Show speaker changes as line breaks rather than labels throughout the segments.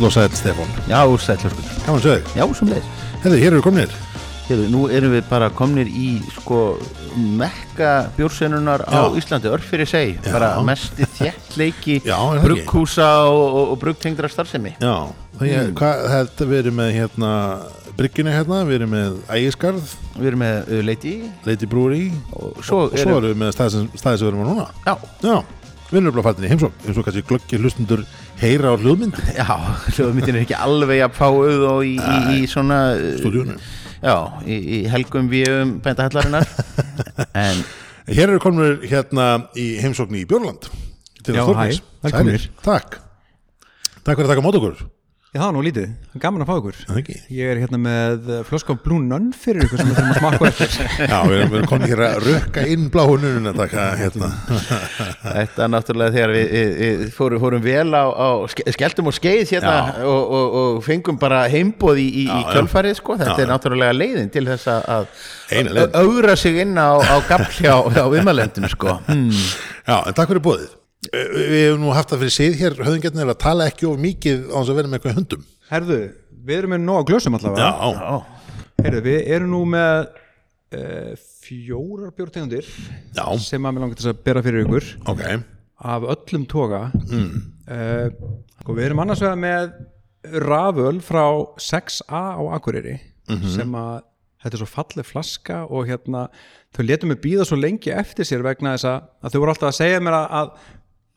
Heill og sæll Stefán.
Já, sætlaskur
Gaman sög
Já, sem leið
Herði, hér eru komnir.
Heru, Nú erum við bara komnir í sko mekka bjórsennunar á. Íslandi örf fyrir seg bara
er það ekki?
brugghúsa og, og, og brugtengdra starfsemi.
Já. Það er, hvað, þetta við erum með hérna Bryggjuna hérna, við erum með Ægisgarð.
Við erum með uh, Lady
Lady Brewery
og svo,
og svo erum við með staði sem, staði sem við erum á núna.
Já,
Já, við erum bara fættin í heimsók eins og kannski glöggi hlustundur heyra á hljóðmynd.
Já, hljóðmyndin er ekki alveg að fáuð og í, í, í svona
stúdíunum
Já, í, í helgum við bændahallarinnar En
Hér eru komnir hérna í heimsókn í Björnland til
Já, hæ, velkomnir.
Sælir. Takk. Takk fyrir að taka mót okkur
Já, það er nú lítið, gaman að fá ykkur
Er ekki?
Ég er hérna með flösk af Blue Nun fyrir ykkur sem við þurfum að smakka á eftir
Já, við erum, komin hér að rökka inn bláhunun að taka hérna
Þetta er náttúrulega þegar við, við, við fórum, fórum vel á, á ske- skelltum og skeið hérna og, og, og fengum bara heimboð í, í, í kjölfarið sko. þetta
Já,
er náttúrulega leiðin til þess að- augra sig inn á, á gafl hjá, hjá viðmælendum sko. hmm.
Já, en takk fyrir bóðið Eh, Við hefum nú haft það fyrir síð hér höfðingjarnir að tala ekki of mikið á þess að vera með eitthvað hundum
Herðu, við erum með nóg glösum allavega.
Já,
Herðu, við erum nú með uh, fjórar bjórtegundir
Já,
sem að mér langar til þess að bera fyrir ykkur.
Ok.
Af öllum toga. Mm. og við erum annars vegar með raföl frá 6A á Akureyri sem að þetta er svo falleg flaska og hérna þau letum mig býða svo lengi eftir sér vegna þess að, að þau voru alltaf að segja mér að,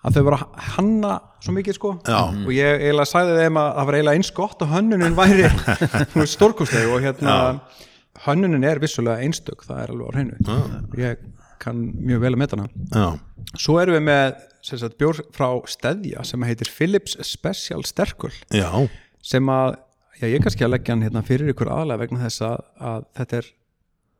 að, að þau voru að hanna svo mikið sko.
Já.
og ég eiginlega sagði þeim að það var eiginlega eins gott og hönnunin væri stórkostleg og hérna hönnunin er vissulega einstök, það er alveg á hreinu. Ég kann mjög vel að meta hana.
Já,
Svo erum við með sagt, bjór frá Steðja sem heitir Philips Special Sterkul.
Já,
sem að, já ég kannski að leggja hann hérna fyrir ykkur aðlega vegna þess að, að þetta er,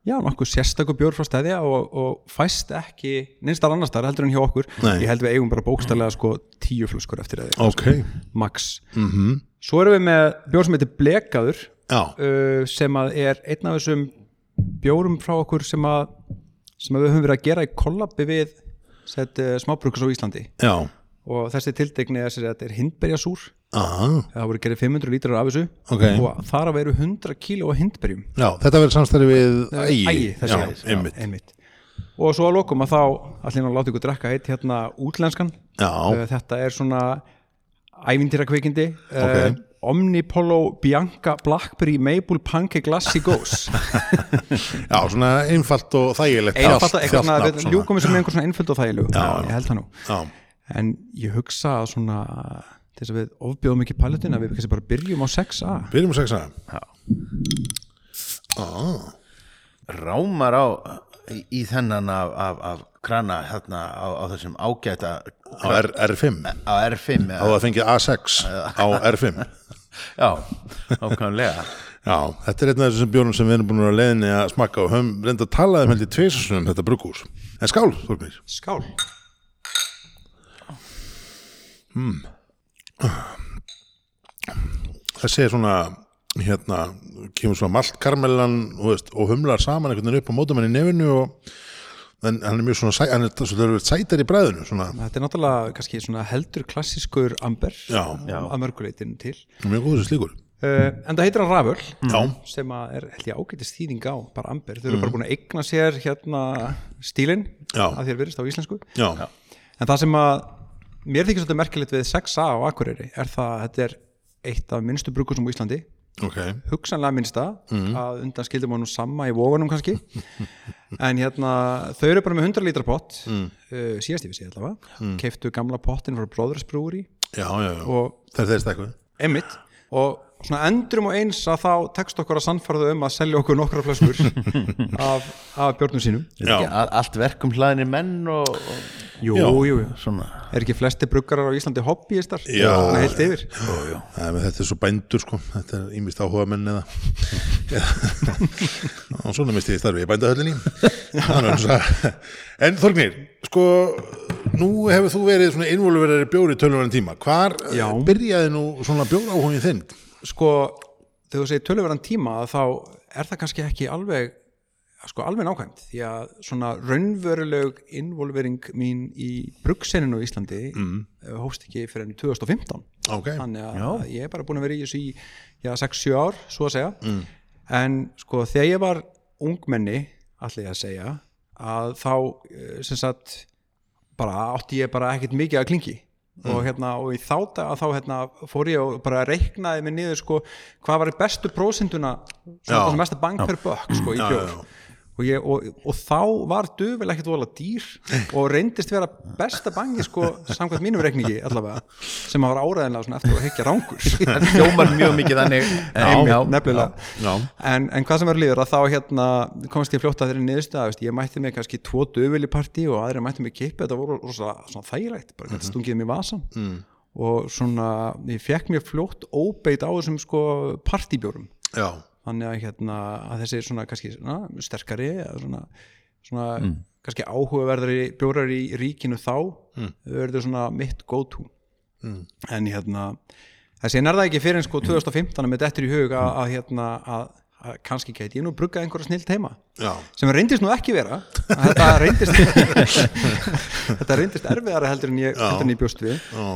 já nokkuð sérstakur bjór frá Steðja og, og fæst ekki neinstar annar staðar heldur en hjá okkur.
Nei.
ég held við eigum bara bókstælega sko tíu flöskur eftir þeir,
ok.
max. -hmm. Svo erum við með bjór sem heitir Blekaður uh, sem að er einn af þessum bjórum frá okkur sem að sem að við höfum verið að gera í kollabi við uh, smábrukus á Íslandi.
Já.
Og þessi tildegni er, er hindberjasúr
Aha,
það voru gerðið 500 lítrar af þessu.
Ok.
og þar að veru 100 kíló af hindberjum.
Já, þetta verður samstæði við Ægi.
Þessi
einmitt.
og svo að lokum að þá allir að láta ykkur drekka eitt hérna útlenskan.
Já,
Uh, þetta er svona ævintýra kveikindi
Ok.
Omnipollo Bianca Blackberry Maple Pancake Lassi Goes
já, svona einfalt og þægilegt.
Einfalt svona, ljúkum við sem einhver svona einföld og þægilegu.
Já,
ég held það nú.
Já,
en ég hugsa að svona til þess að við ofbjóðum ekki paletin að við kannski bara byrjum á 6A
byrjum að segja
rámar á í, í þennan af, af, af krana hérna á, á þessum ágæta
á R, R5
á R5
á
eða,
það fengið A6 á R5
já, ákvæmlega
Já, þetta er einn af þessum bjórnum sem við erum búin að leiðinni að smakka og höfum reynda að tala um held í tveisasunum þetta brugghús. En skál, Þorgnir.
Skál
Þessi er svona, hérna, kemur svona malt karmelan og, veist, og humlar saman einhvern veginn upp á mótum henni í nefinu og en hann er mjög svona, sæ, hann er svolítið sætar í bræðinu, svona,
Þetta er náttúrulega kannski svona heldur klassískur amber
Já.
að mörguleitinu til.
Mjög góður þessi slíkur.
uh, en það heitir hann raföl
Já,
sem að er held ég ágætist þýðing á bara amber, þau eru bara búin að eigna sér hérna stílinn
Já.
að þér virðist á íslensku.
Já,
en það sem að mér þykir svolítið merkilegt við 6A á Akureyri er það að þetta er eitt af minnstu brukusum á Íslandi.
Ok,
hugsanlega minnsta að undan skildum honum sama í vógunum kannski. En hérna þau eru bara með 100 lítra pott uh, síðast yfir sig allavega. Mm. keiftu gamla pottin frá Brothers Brewery.
Já, já, já.
og
þeir stekkuð.
emitt og svona endrum og eins að þá tekst okkur að sannfæra þau um að selja okkur nokkra flöskur af, af björnum sínum
Já.
Ekki allt verkum hlaðinir menn og, og
jú,
Já.
jú, jú.
svona
er ekki flesti bruggarar á Íslandi hobbyistar
Já.
Heilt yfir.
Það er með þetta er svo bændur sko, þetta er ímist áhuga menn eða og svona misti ég starfi í bændahöllinni En Þorgnir, sko nú hefur þú verið svona innvolverið bjóri tölvöran tíma, hvar
Já.
byrjaði nú svona bjóra áhugin þinn?
Sko, þegar þú segir töluverðan tíma þá er það kannski ekki alveg sko alveg nákvæmt. Því að svona raunveruleg involvering mín í bruggseninu á Íslandi mm. hófst ekki fyrir enn 2015
ok,
þannig að ég er bara búin að vera í þessu í já, 6-7 ár, svo að segja. En sko þegar ég var ungmenni, allir að segja að þá eh, sem sagt bara átti ég bara ekkert mikið að klingi og hérna og í þá dag þá hérna fór ég og bara reiknaði mig niður sko hvað var bestu það sem mesta bank per buck sko í
já.
Og, ég, og, og þá var duvel ekkert vola dýr og reyndist vera besta bangi sko samkvæmt mínum reikningi allavega sem að var áræðinlega svona eftir að hekja rángur
Það hljómar mjög mikið þannig.
Já, nefnilega.
Já,
en, en hvað sem verður líður að þá hérna komst ég fljótt að þeirri niðurstað veist, ég mætti mig kannski tvo döfili partí og aðri mætti mig kippi, þetta voru rosa, svona þægilegt bara þetta stungið mér vasan mm. og svona, ég fekk mér fljótt óbeit á þessum sko partýbjórum.
Já,
þannig að hérna að þessi svona kannski svona, sterkari svona, svona kannski áhugaverðari bjórar í ríkinu þá mm. verður svona mitt go to
Mm.
en hérna þessi er það ekki fyrir en sko 2015 með dettur í hug að, að hérna að, að kannski gæti ég nú bruggað einhverja snilt heima.
Já,
sem reyndist nú ekki vera. Þetta reyndist þetta reyndist erfiðara heldur en ég, heldur en ég bjóst við.
Já.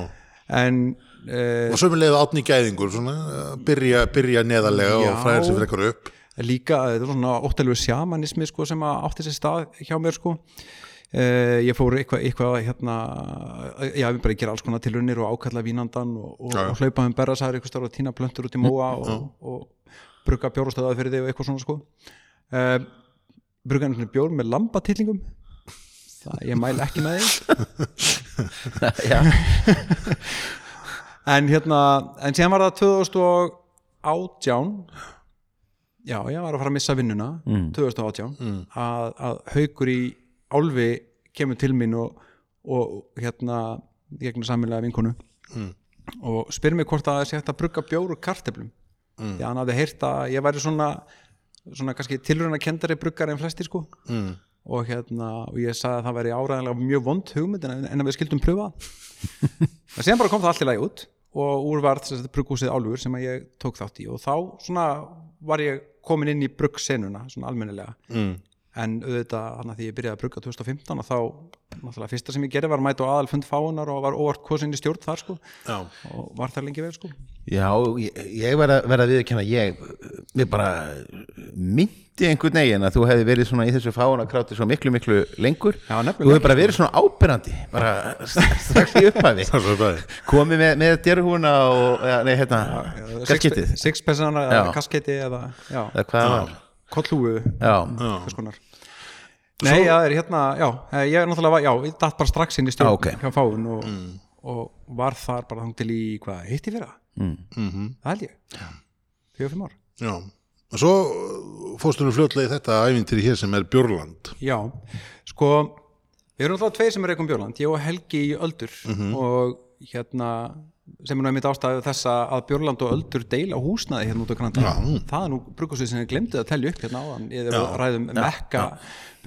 en uh,
og sömulega átni gæðingur svona, að byrja, byrja neðarlega
Já.
og fræðir sér frekar upp
líka, þetta var svona óttalegu sjamanismi sko, sem átti sér stað hjá mér sko. uh, ég fór eitthvað, eitthvað hérna, já, við bara gera alls konar tilraunir og ákalla vínandan og, og, og hlaupa um starf og tína plöntur út í móa og, og brugga bjórastöðað fyrir þig og eitthvað svona sko. uh, brugga einhvern bjór með lambatillingum það ég mæl ekki með því
Já,
en hérna, en síðan var það 2018 já, ég var að fara að missa vinnuna 2018 að, að haukur í álfi kemur til mín og, og hérna gegnum sammilega vinkonu. Og spyr mig hvort að það sé hægt að brugga bjór og karteblum því að hann hafði heyrt að ég væri svona svona kannski tilruna kendari bruggar en flesti sko.
Mm.
og hérna og ég sagði að það væri áræðanlega mjög vond hugmynd en, en að við skildum pröfa en síðan bara kom það allt í lagi út og úr var þess að brugghúsið álfur sem ég tók þátt í og þá var ég komin inn í bruggsenuna svona almennilega
Mm.
En auðvitað hann að því ég byrjaði að brugga 2015 og þá náttúrulega fyrsta sem ég gerði var að mæta á aðalfund fáunar og var óvart kosin í stjórn þar sko.
Já,
og var þar lengi vel sko.
Já, ég, ég verð að, verð að viðurkenna ég, við bara myndi einhvern veginn að þú hefði verið svona í þessu fáunakráti svo miklu miklu lengur.
Já, nefnilega.
þú hefði bara verið svona ábyrrandi bara strax í upphafi.
Það er.
Komið með, með djerhúna og, ja, nei, hérna, gaskettið
Sixpensana
Já.
eða já,
eða hvað það var.
Kollhúfu
Já,
hvers konar Nei, já, það er hérna, já, eh, ég er náttúrulega, já, ég datt bara strax inn í stjórn
Já, ok.
hjá fáun og, og var þar bara þang til í, hvað, hitt í fyrra?
Mhm.
Það held ég, fjögur, fimm ár.
já, og svo fórstu nú fljótlega í þetta ævintýri hér sem er Björland
Já, sko, við erum náttúrulega tveir sem er eitthvað Björland, ég og Helgi í Öldur og hérna, sem er einmitt ástæðu þess að Björland og Öldur deila húsnaði hérna út á kranta. Það er nú brukusvið sem ég glemdi að telja upp hérna áðan, ég er að ræðum mekka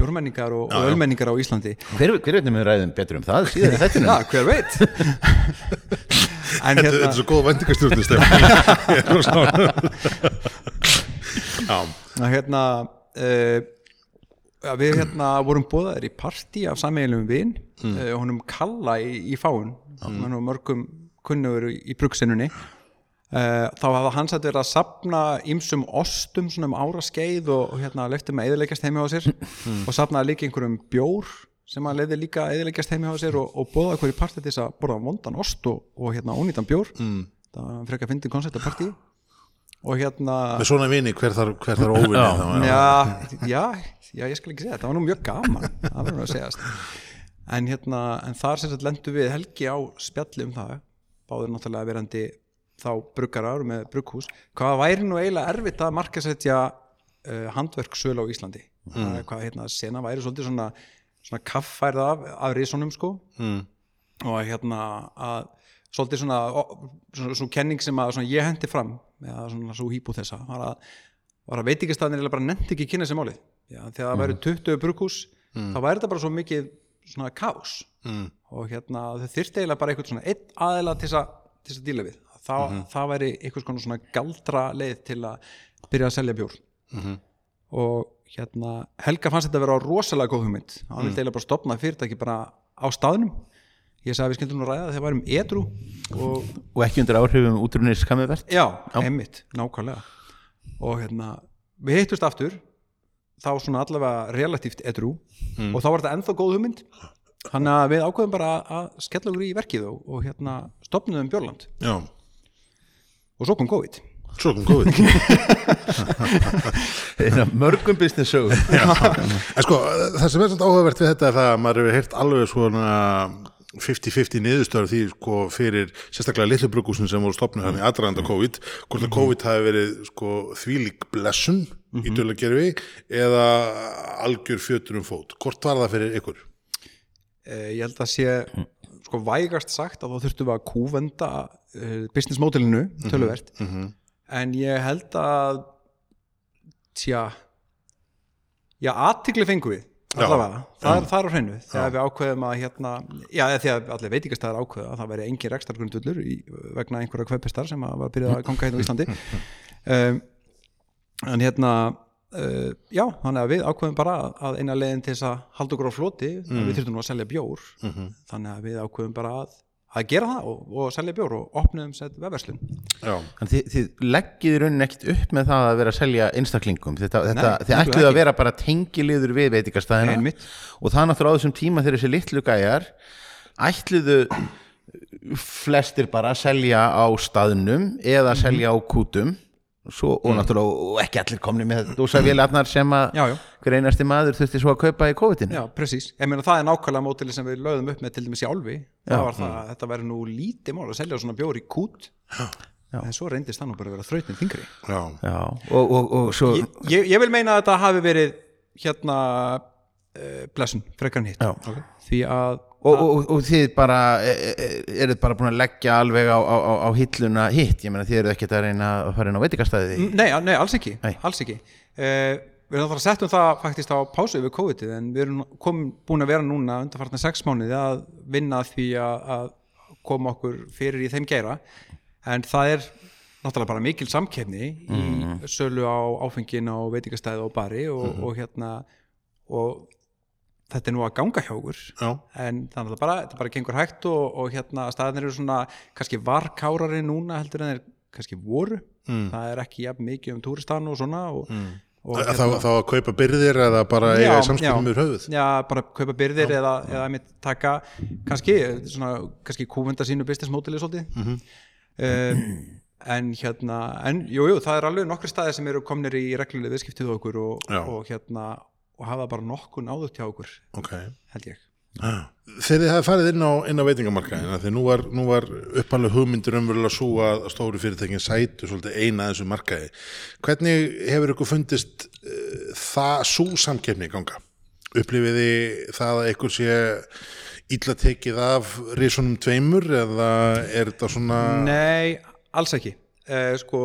björmenningar og, og ölmenningar á Íslandi.
hver, hver veitum við ræðum betur um það síðan í þættinu
Já, hver veit? En
þetta, þetta
hérna
er svo góð vendingastjórnum já,
hérna uh, að við hérna vorum bóðaðir í partí af sammeilum vin. Mm. uh, honum Kalla í, í fáun mm. og mörgum kunnugur í, í brugsinunni uh, þá hafði hans að vera að sapna ýmsum ostum svona um ára skeið og, og hérna lefti með eðileggjast heimi á sér. Og sapnaði líka einhverjum bjór sem að leiði líka eðileggjast heimi á sér og, og bóða partí til þess að borða vondan ost og, og hérna ónýtan bjór. Mm. það var frekar að fyndi koncept af partí. Og hérna
með svona vini hver þar, hver þar óvinni þá,
já, já, já, ég skal ekki segja þetta var nú mjög gaman, það verður að segjast. En hérna, en þar sem sagt lendu við helgi á spjalli um það báður náttúrulega verandi þá bruggarar með brugghús. Hvað væri nú eiginlega erfitt að markasetja uh, handverksölu á Íslandi? Mm. hvað hérna, sena væri svolítið svona, svona kaffærð af, af risunum sko.
Mm.
og hérna að svolítið svona, svona, svona kenning sem að svona, ég hendi fram eða svona svo hýpu þessa var að, var að veitingastæðin bara nefndi ekki kynna sér málið. Já, þegar það væri 20 brukhús þá væri þetta bara svo mikið svona kás
mm.
Og hérna þau þyrfti eiginlega bara eitthvað svona einn aðila til þess að, til þess að díla við. Það, væri eitthvað svona, galdra leið til að byrja að selja bjór. Og hérna, Helga fannst þetta að vera rosalega góð hugmynd. Hann
Mm.
vildi eiginlega bara stopna fyrirtæki bara á staðnum. Ég sagði við skildum nú ræða þegar værum edru og
og ekki undir áhrifum útrunir skammivert
já, einmitt, nákvæmlega. Og hérna, við hittust aftur þá svona allavega relatíft edru
Mm.
og þá var þetta ennþá góð hugmynd þannig að við ákveðum bara að skella okkur í verkið og, og hérna stopnum Björland
já,
og svo kom COVID.
Svo kom COVID.
Einn af mörgum business sögum
en sko, það sem er svona áhugavert við þetta er það að maður hefur heyrt alveg svona 50-50 niðurstöður því sko fyrir sérstaklega litlu bruggúsin sem voru stopnir hann í aðranda COVID hvort að COVID hafi verið sko þvílík blessun í dölagerfi eða algjör fjötur um fót. Hvort var það fyrir ykkur?
Eh, ég held að sé sko vægast sagt að þá þurftum við að kúvenda eh, business modelinu töluvert. en ég held að tja já, aðtikli fengum við allavega, það er, það er á hreinu þegar við ákveðum að hérna já, að allir veitingastæðar ákveða að það væri engin rekstargrundullur vegna einhverja kveipistar sem að var byrjað að ganga hérna á Íslandi. Um, en hérna uh, já, þannig að við ákveðum bara að eina leiðin til þess að halda okkur á floti mm. við þurfum nú að selja bjór. Þannig að við ákveðum bara að, að gera það og, og selja bjór og opnum sett vefverslun.
Já,
Þannig þið, þið leggið í raunin ekkert upp með það að vera að selja einstaklingum? Þetta, þetta,
Nei,
þið
nefnilega
ætluðu að vera bara tengiliður við veitingastæðina
Einmitt.
og það náttúrulega á þessum tíma þegar þessi litlu gæjar ætluðu flestir bara að selja á staðnum eða
Mhm.
selja á kútum svo, og náttúrulega og ekki allir komni með dósavélarnar sem að
Já, já.
hver einasti maður þurfti svo að kaupa í COVID-inu
Já, presís. Ég meina það er nákvæmlega mótili sem við lögðum upp með til dæmis í Álfi. Það
Já.
var það að þetta væri nú lítið mál að selja svona bjór í kút. En svo reyndist það nú bara að vera þrautin þingri.
já,
Já, og, og, og svo
Ég, ég, ég vil meina að þetta hafi verið hérna blessun, frekar en hitt. Okay. Því að
og, og, og þið bara e- e- eruð bara búin að leggja alveg á, á, á, á hilluna hitt, ég meina þið eruð ekkert að reyna að fara inn á veitingastæði
Nei, nei, alls ekki,
Nei.
alls ekki. Uh, við erum það að setja það faktist á pásu yfir COVID en við erum kom, búin að vera núna undarfartna sex mánuði að vinna að því að, að koma okkur fyrir í þeim geira en það er náttúrulega bara mikil samkefni í sölu á áfengin á veitingastæði og bari og, og hérna og þetta er nú að ganga hjá okkur.
Já,
en þannig að bara, þetta bara gengur hægt og, og hérna staðinir eru svona kannski varkárari núna heldur en þeir kannski voru. Það er ekki jafn mikið um túristan og svona og, og
Þa, þá, þá að kaupa byrðir eða bara
já,
með höfuð?
Já, bara kaupa byrðir eða, eða mitt taka kannski, svona, kannski kúvenda sínu business modeli svolítið um, en hérna en jú, jú, það er alveg nokkri staðir sem eru komnir í regluleg viðskiptið okkur og,
Já.
og hérna og hafa bara nokkun áður hjá okkur
ok.
held ég.
Þegar þið hafði farið inn á, á veitingamarkaðina þegar nú var, var uppanlega hugmyndur umverulega svo að stóru fyrirtækin sætu eina þessu markaði. Hvernig hefur ykkur fundist uh, það svo samkeppni ganga? Upplifiði það að ykkur sé illa tekið af risunum tveimur eða er þetta svona
Nei, alls ekki. Uh, sko,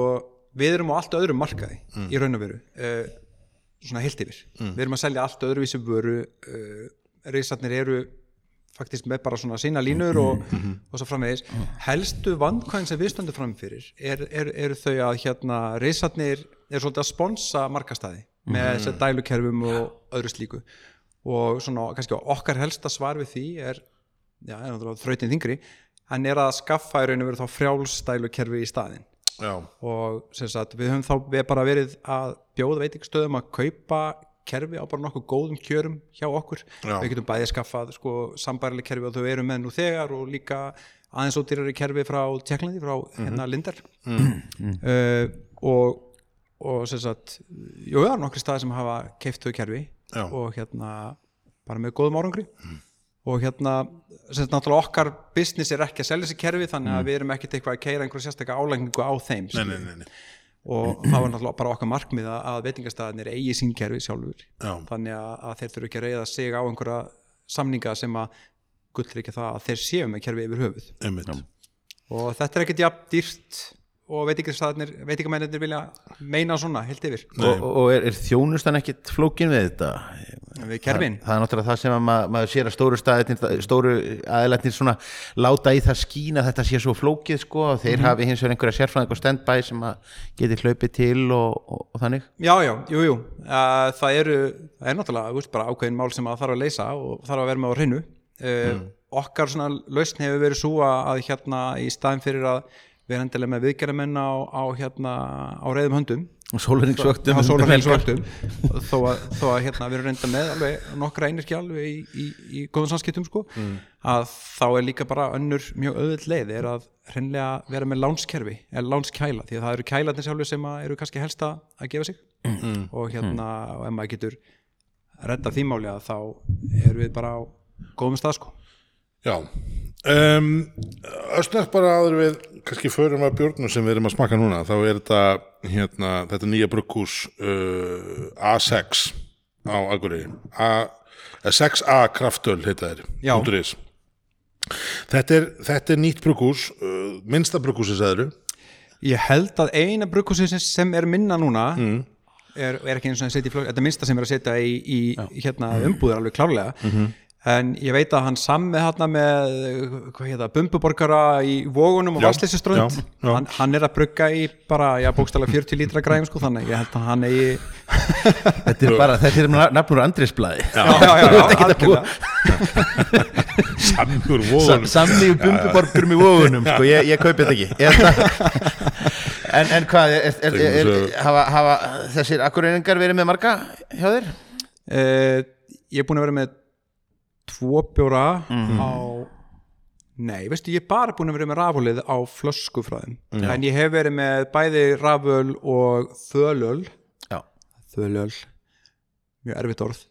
við erum á allt öðrum markaði í raun og veru. Uh, svona heilt yfir, við erum að selja allt öðruvísi vöru uh, reysarnir eru faktist með bara svona sína línur og, og svo framvegis. Helstu vandkvæðin sem við stöndum fram fyrir er, er, eru þau að hérna reysarnir er svolítið að sponsa markastæði með þessi dælukerfum og öðru slíku. Og svona kannski okkar helsta svar við því er já, er þrautin þingri hann er að skaffa í raun og veru þá frjálsdælukerfi í staðinn
Já,
og sagt, við höfum þá við bara verið að bjóða veitingastöðum að kaupa kerfi á bara nokkuð góðum kjörum hjá okkur.
Já.
við getum bæði skaffað sko, sambærileg kerfi og þau eru með nú þegar og líka aðeins ódýrari kerfi frá Tjekklandi, frá hérna Lindar. Uh, og og sem sagt, jú, það er nokkri staði sem hafa keift þau kerfi
Já.
og hérna bara með góðum árangri og hérna, sem náttúrulega okkar business er ekki að selja þessi kerfi þannig að við erum ekkert eitthvað að keira einhverja sérstaka álægningu á þeim
nei, nei, nei, nei.
og það var náttúrulega bara okkar markmið að- veitingastæðinir eigi sín kerfi sjálfur
Já.
þannig að, að þeir þurfu ekki að reyða sig á einhverja samninga sem að gullur ekki það að þeir séu með kerfi yfir höfuð.
Einmitt.
Og þetta er ekkert jafn dýrt og veitingamennir vilja meina svona heilt yfir.
Og, og er, er þjónustan ekkit flókin við þetta?
Við kerfin.
Það er náttúrulega það sem að ma maður sér að stóru staðir stóru aðlætnir svona láta í það skína þetta sé svo flókið sko. Og þeir hafi hins vegar einhverja sérfræðing og standbæ sem að geti hlaupið til og, og, og þannig.
Já, já, jú, jú, uh, það eru það er náttúrulega, veist, bara ákveðin mál sem að þarf að leysa og þarf að vera með á hreinu. Uh, okkar svona lausn hefur verið svo að, að hérna í staðin fyrir að vera endilega með viðgerðamenn á, á hérna á reyðum höndum.
Og
sólarheinsvöktum þó að, þó að hérna við erum reynda með alveg nokkra einirki alveg í, í, í góðum samskiptum sko. Að þá er líka bara önnur mjög auðvild leið er að hreinlega vera með lánskerfi eða lánskæla því að það eru kælarnir sjálfur sem að eru kannski helst að gefa sig. Og hérna og ef maður getur redda þýmáli að þá erum við bara á góðum stað sko.
Já um, Ösnökk bara áður við kannski förum að björnum sem við erum að smaka núna þá er þetta, hérna, þetta nýja brugghús uh, A6 á Akureyri. A, eh, 6A kraftöl heita þeir þetta, er, þetta er nýtt brugghús uh, minnsta brugghúsið sæðuru
Ég held að eina brukkúsi sem, sem er minna núna er, er ekki eins og að setja í flög þetta minnsta sem er að setja í, í hérna, umbúður alveg klárlega en ég veit að hann sammið hérna með hvað heita, bumbuborgara í vógunum og
já.
hann, hann er að brugga í bara, já, bókstæla 40 lítra græðum sko, þannig ég held að hann eigi
þetta er bara, þetta er nafnur Andrisblæði
já, já, já, já, algjörlega.
Samur
Sa
vóðun
samlíu bumbuborgurum í vóðunum sko, ég, ég kaupi þetta ekki en, en hvað er, er, er, er, hafa, hafa þessir akkurreiningar verið með marga hjá þér?
Eh, ég er búin að vera með tvo bjóra
Mhm.
á nei, veistu, ég er bara búin að vera með rafölið á flösku frá þeim en ég hef verið með bæði raföl og þölöl.
Já,
þölöl, mjög erfitt orð.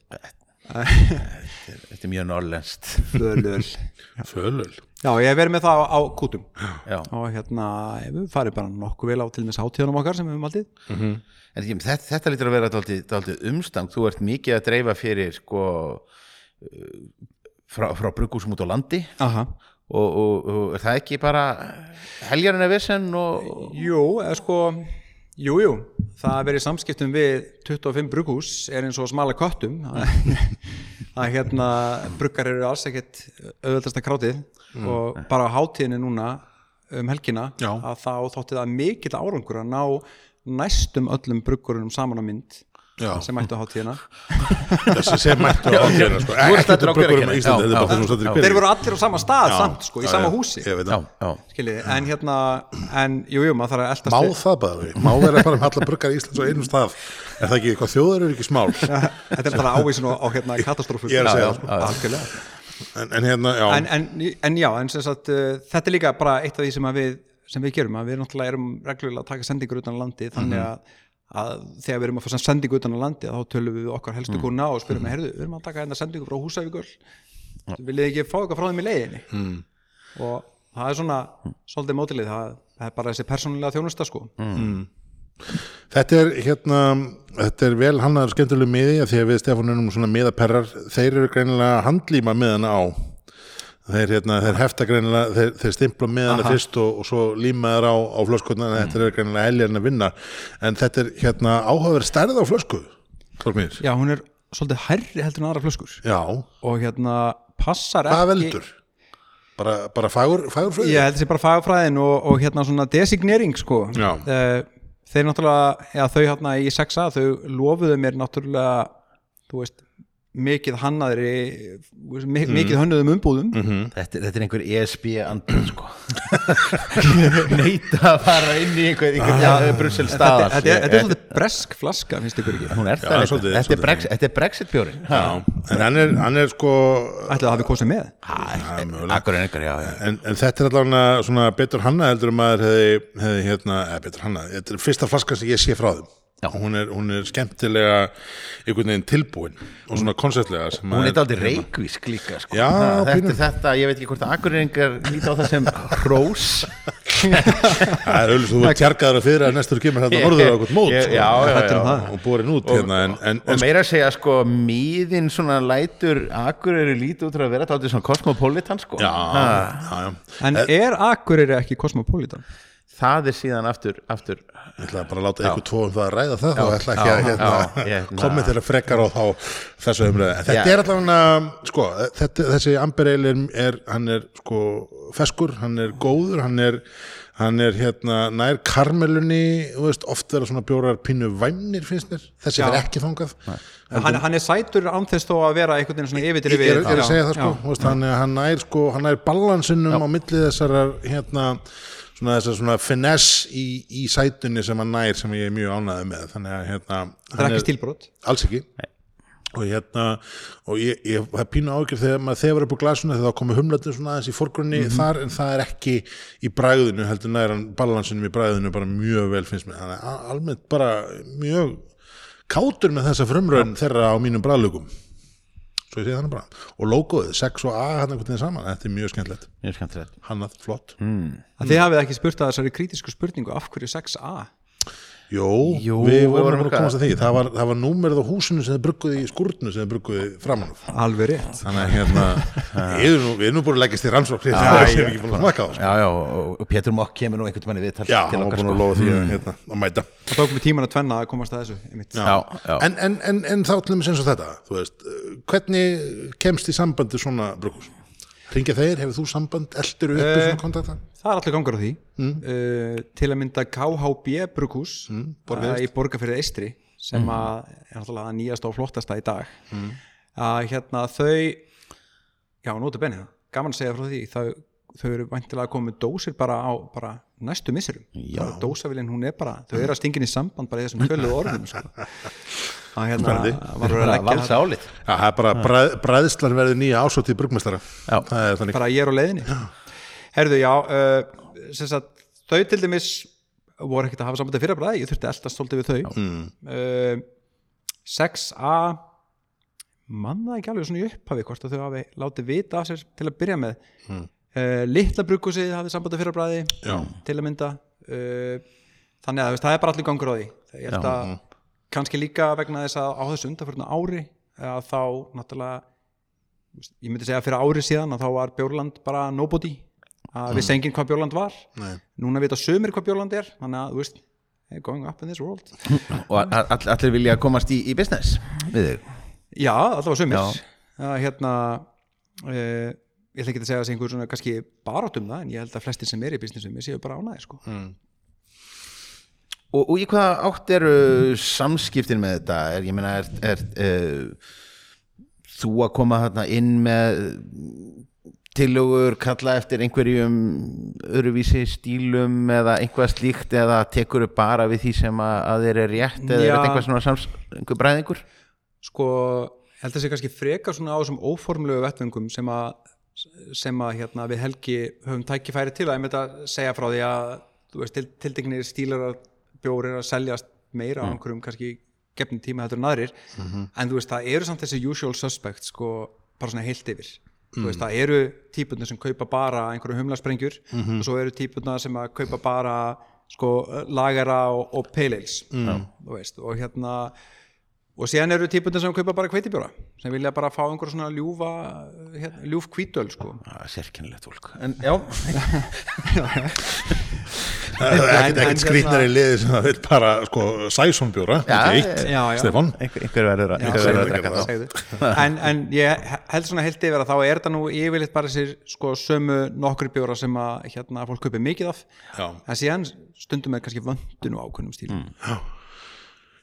Þetta er mjög norrlenskt
þölöl.
Fölul
já, ég hef verið með það á, á kútum.
Já,
og hérna, við farið bara nokkuð vel á til þess hátíðanum okkar sem við höfum aldrei
en ekki, þetta, þetta lítur að vera umstang, þú ert mikið að dreifa fyrir sko frá, frá bruggúsum út á landi.
Aha.
og, og, og er það ekki bara heljarinn að vissan og
Jú, eða sko Jú, jú, það að vera í samskiptum við 25 brugghús er eins og smala köttum. Að hérna bruggar eru alls ekkit auðvöldasta krátið. Og bara á hátíðinni núna um helgina
Já.
að þá þótti það mikill árangur að ná næstum öllum bruggurunum saman á mynd
Já.
sem mættu á hátíðina
sem mættu á ákveðina sko.
Þú ert
ekki
staddur á
brugghúrum
Hveragerði.
í Íslandi,
Já, já, já.
Þeir voru allir á sama stað samt sko, í sama húsi
ég veit
Já,
það.
já,
skiljiði, en hérna en jú, jú, maður þarf að eltast
Má það bara má vera bara um allar bruggar í Íslands á einum stað Er það ekki eitthvað þjóðar er ekki smál
Þetta er bara ávísun á, hérna katastrófu
Ég er að segja
Já,
það, sko.
já, já.
En, en hérna, já
en, en, en já, en sem sagt uh, þetta er líka bara eitt af því sem, að við, sem við gerum að við náttúrulega erum reglulega að taka sendingur utan landi þannig
Mhm.
að, að þegar við erum að fá sendingu utan á landi þá tölum við okkar helstu kuna og spyrum mm. heyrðu, við erum að taka hérna sendingu frá Húsavíkur. Viljið þið ekki fá eitthvað frá þeim í leiðinni?
Mm.
og það er svona svolítið mótilið, það, það er bara þessi persónulega þjónusta sko.
Þetta er hérna, þetta er vel hannaður skemmtileg miði að því að við Stefán erum svona miðaperrar, þeir eru greinilega að handlíma miðana á þeir, hérna, þeir hefta greinilega, þeir, þeir stimpla miðana fyrst og, og svo líma þeir á, á flöskotna en þetta er greinilega heljarinn að vinna en þetta er hérna áhugaverð stærð á flösku.
Já, hún er svolítið hærri heldur en aðra flöskur
Já,
og hérna passar
hvað
ekki
veldur? Bara, bara fagur, fagur fröðu?
Ég held þessi bara fagfræðin og, og hérna svona designering sko
Já.
Eh, Þeir náttúrulega, já þau hérna í 6a þau lofuðu mér náttúrulega þú veist, mikið hannaðri mi mikið hönnuðum umbúðum.
Þetta, þetta er einhver ESB andun sko. Neita að fara inn í einhver, einhver ja, Brussel
Þetta,
staðar.
þetta, er- þetta er svolítið bresk flaska, finnst ykkur ekki?
Hún er
Já,
líka.
svolítið,
Þetta er. Brexit- Þetta er Brexit bjórin
Já, en hann er, hann er sko
Ætlaðu að hafi kosið með?
Er já, já
en, en þetta er allavega svona betur hanna heldur hefði, hefði hérna, eða betur hanna, þetta er fyrsta flaska sem ég sé frá og hún er, hún er skemmtilega einhvern veginn tilbúin og svona konceptlega
Hún er dálítið reykvísk líka sko.
Já,
Ha, Þetta er þetta, ég veit ekki hvort að akkurreiningar líta á það sem hrós
það er auðvitað þú verður tjargaður að fyrir að næstur kemur hérna norður á eitthvað mót sko,
já, já,
Þetta er
já.
það.
og borin út hérna en, en,
Og meira að segja sko Míðin svona lætur Akureyri lítið út að vera dálítið svona kosmopolitan sko
já,
Ha.
já, já,
En er Akureyri ekki kosmopolitan?
Það er síðan aftur, aftur
Ég ætla bara að láta ykkur tvo um það að ræða það þá ætla ekki
já,
að hérna,
já, hérna.
kommentera frekar á þá þessu umræði. En Þetta
Já.
er allavega, sko, þetta, þessi Amber Ale er, er, hann er sko feskur, hann er góður, hann er, hann er hérna nær karmelunni, þú veist, oft vera svona bjórar pínu væmnir finnst mér, þessi
Já.
er ekki fangað.
hann, hann er sætur án þess þó að vera einhvern veginn svona yfir
Ég er, er að segja það sko,
já.
þú veist, hann, er- hann nær sko, hann nær balansinum á milli þessar hérna, svona þessar svona finesse í, í sætunni sem hann nær sem ég er mjög ánæði með. Þannig að hérna
það er ekki stílbrot?
Alls ekki. Og hérna og ég, ég hef pínu ágjör þegar maður þefur upp á glasuna þegar það komið humlatin svona aðeins í fórgrunni þar en það er ekki í bræðinu heldur nær hann balansinum í bræðinu bara mjög vel finnst mér. Þannig að almennt bara mjög kátur með þessa frumröðin þeirra á mínum bræðlugum svo ég segi þannig bara. Og logoðið, 6 og A hann einhvern veginn saman, þetta er mjög skemmtilegt.
Mjög skemmtilegt.
Hannað, flott.
Að þið hafið ekki spurt að þessari kritísku spurningu af hverju 6A
Jó,
Jú,
við
við
vorum að komast að því það var, það var númerið á húsinu sem þið brugguði í skúrnu sem þið brugguði framan af
alveg rétt
þannig að hérna við erum nú, við erum nú búin að leggast í rannsókn hérna, það er ekki búin að smaka á sko.
já, já, og, og Pétur Mokk kemur nú einhvern veginn viðtal
já,
til
hann var búin
sko.
að lofa því að, hérna, að mæta
það tók mig tíman að tvenna að komast að þessu einmitt.
já, já.
en, en, en, en þá til þess að þetta þú veist, uh, hvernig kemst í sambandi svona brukus? Ringja þeir, hefur þú samband, eldur uppi
Eh,
svona kontakta?
það er allir gangur á því. Uh, til að mynda KHB Brukus mm, í borgarfyrir Eistri sem að er náttúrulega nýjast og flottasta í dag. Að hérna þau já, nótu benni það, gaman að segja frá því þau, þau eru væntilega að koma með dósir bara á bara næstu misserum. Dósavilin hún er bara, þau eru að stingin í samband bara í þessum töluðu orðum sko. Hérna.
Spennandi.
var að
valsa álið
Já, það er bara bræð, bræðslan verður nýja ásótið brugmestara
Já.
það er þannig.
Bara ég er á leiðinni. Herðu já uh, sem sagt, þau til dæmis voru ekkert að hafa sambandi fyrir bræði ég þurfti að elda stolti við þau. Mm. uh, 6a manna ekki alveg svona í upphafi hvort að þau hafi látið vita af sér til að byrja með. Mm. uh, litla brukusið hafið sambandi fyrir bræði
Já.
til að mynda. Uh, þannig að það er bara allir gangur á því. Ég held að kannski líka vegna þess að á þessu undanförna ári að þá náttúrulega ég myndi segja að fyrir ári síðan að þá var Bjórland bara nobody að vissi enginn hvað Bjórland var.
Nei.
núna vita sömur hvað Bjórland er þannig að þú veist, going up in this world.
Og all, allir vilja komast í, í business við þig?
Já, allavega sömur hérna uh, ég ætla ekki að segja að það sé einhver svona kannski barátt um það en ég held að flestir sem er í businessum séu bara ánæði sko.
Og, og í hvaða átt eru samskiptin með þetta er, ég meina er, er, er þú að koma þarna inn með tillögur kalla eftir einhverjum öðruvísi stílum eða einhvað slíkt eða tekur upp bara við því sem að, þeir eru rétt eða er
Já.
þetta einhvað svona sams, einhver bræðingur
sko, held að sé kannski frekar svona á þessum óformlegu vettvöngum sem að sem að hérna, við Helgi höfum tækifæri til að segja frá því að þú veist, til, tildegnir stílar að bjór er að seljast meira á einhverjum kannski gefnum tíma þetta en aðrir. En þú veist, það eru samt þessi usual suspects sko, bara svona heilt yfir. Þú veist, það eru típurnar sem kaupa bara einhverju humlasprengjur og svo eru típurnar sem að kaupa bara sko, lagara og, og þú veist, og hérna og síðan eru típundar sem kaupa bara kveitibjóra sem vilja bara fá einhver svona ljúfa hérna, ljúf kvítöl sko.
Sérkennilegt fólk. En já,
ekkert, skrýtnar í liði sem það vil bara sko, sæsonbjóra,
Já,
ekki eitt
já, já.
Stefán,
einhver, verður að,
Já,
drekka
það.
en, en ég held svona heilt yfir að þá er þetta nú yfirleitt bara sér sko sömu nokkri bjóra sem að hérna fólk kaupi mikið af.
Já.
en síðan stundum er kannski vöndun og ákveðnum stíl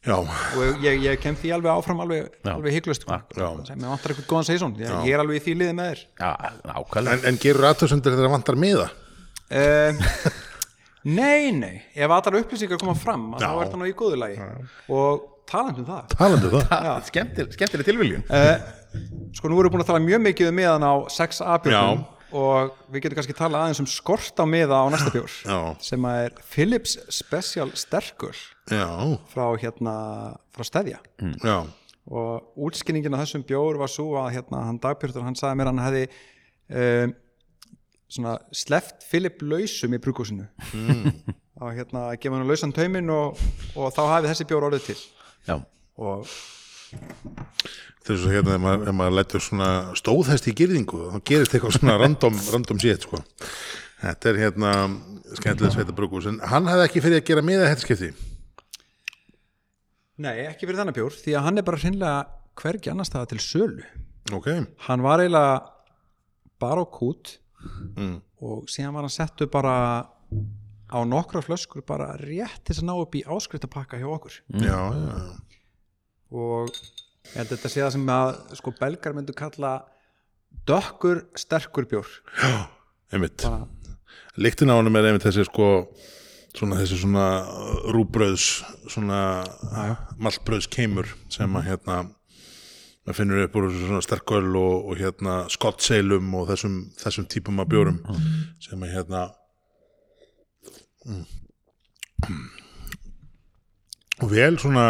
já,
og ég, ég kem því alveg áfram alveg, alveg hygglust sko.
Já.
ég vantar eitthvað góðan season. Ég, ég er alveg í því liði með þér.
Já,
en, en gerur aðtöðsundir þegar það vantar miða?
Uh, Nei, nei. Ef allar upplýsingar koma fram að þá er það nú í góðu lagi. Og talandi um það.
Talandi um það.
Skemmtileg, skemmtileg tilviljun.
Uh, sko nú erum við búin að tala mjög mikið um miðan á 6A björnum og við getum kannski talað aðeins um skort á miða á næsta bjór
Já.
sem er Philips Special Sterkur
já,
frá hérna frá Stedja
já,
og útskinningin á þessum bjór var svo að hérna hann dagbjörður hann sagði mér hann hefði um, svona sleft Philip lausum í brúkúsinu mm. og hérna gefa hann lausan tauminn og, og þá hafi þessi bjór orðið til.
Já,
og
þess að hérna ef maður, maður lætur svona stóðhest í gyrðingu þá gerist eitthvað svona random, random shit sko. Þetta er hérna skemmtilega sveita brugghús en hann hafði ekki fyrir að gera miða þetta skipti
Nei, ekki fyrir þannig bjór því að hann er bara hreinlega hvergi annars staða til sölu.
Ok,
hann var eiginlega bara á kút
mm.
og síðan var hann settu bara á nokkra flöskur bara rétt til að ná upp í áskriftarpakka hjá okkur
já, já, já.
og ég held að þetta sé það sem að sko belgar myndu kalla dökkur sterkur bjór
einmitt
bara,
Lyktin á honum er einmitt þessi sko svona þessi svona rúbröðs svona
já.
maltbröðs keimur sem að hérna maður finnur upp úr svona sterköl og, og hérna skottseilum og þessum, þessum típum af bjórum sem að hérna mm. vel svona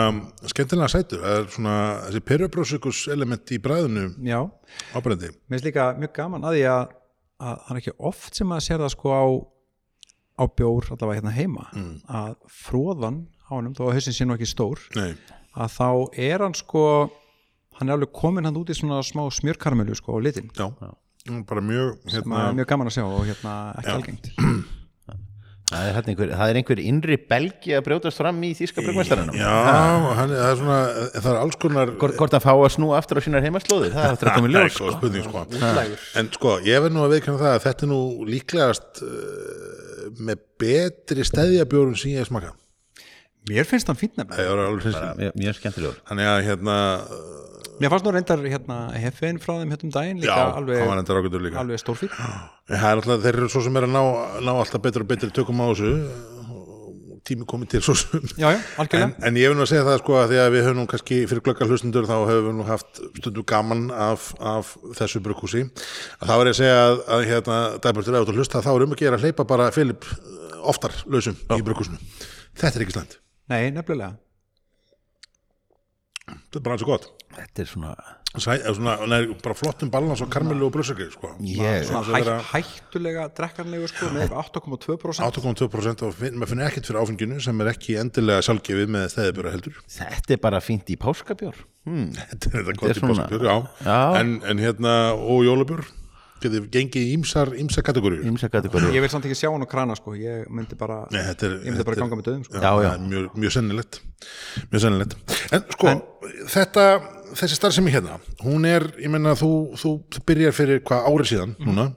skemmtilega sætur. Það er svona þessi perubrósikus element í bræðinu ábrendi
mér finnst líka mjög gaman að því að, að það er ekki oft sem að sér það sko á á bjór allavega hérna heima. Að fróðan á honum, þó að hausin sé nú ekki stór
Nei,
að þá er hann sko hann er alveg komin hann út í svona smá smjörkarmelu sko á litin.
Já, bara mjög hérna,
mjög gaman að sjá og hérna ekki algengt.
Það er, einhver, það er einhver innri belgi að brjótast fram í þýska brugmestaranum
Já, hann, það er svona það er alls konar
Hvort, hvort hann fá að snúa aftur á sínar heimaslóðir það er aftur að koma ljós
góð
sko.
spurning, sko. En sko, ég verð nú að veikana það að þetta er nú líklegast uh, með betri stæðjabjórun sem ég hef smakað
mér finnst hann fínt nefnilega.
Það er alveg finnst
mjög, mjög skemmtilegur.
Þannig að hérna
mér fannst nú reyndar hérna hefðin frá þeim hérna um daginn líka
Já,
alveg, alveg
er alltaf, þeir eru svo sem er að ná, ná alltaf betur og betri tökum á þessu. Tími komið til svo sem.
Já, já,
En, en ég vil nú að segja það sko að því að við höfum nú kannski fyrir glöggar hlustundur þá höfum við nú haft stundu gaman af, af þessu brukhúsi að þá er ég að segja að, að hérna dæmurtur út að hlusta þá er um að gera að hleypa bara Filip eh, oftar lausum í brukhúsinu þetta er ekki slæmt,
nei, nefnilega.
Þetta er bara eins og gott
Þetta er svona
Sæ, eða svona, nei, bara flottum balans og karmelu og brusakir sko.
ég,
svona
er
hæ,
að-
hættulega drekkanlegu sko með 8,2%
8,2% og finn, maður finnir ekkert fyrir áfenginu sem er ekki endilega sjálfgefið með stæðibjöra heldur
Þetta er bara fínt í páskabjór hmm.
þetta er þetta gott í
svona-
páskabjör, já.
Já.
En, en hérna og jólabjör getið gengið í ýmsar, ýmsar kategóriur
Ímsa kategóri
ég vil samt ekki sjá hann og krana sko ég myndi bara,
Nei, þetta er,
ég myndi bara
þetta er-
ganga með döðum sko.
já,
Já, já.
það er Mjög, mjög sennilegt mjög sennilegt en sko, þetta þessi starfsemi hérna, hún er ég menna þú, þú, þú byrjar fyrir hvað árið síðan núna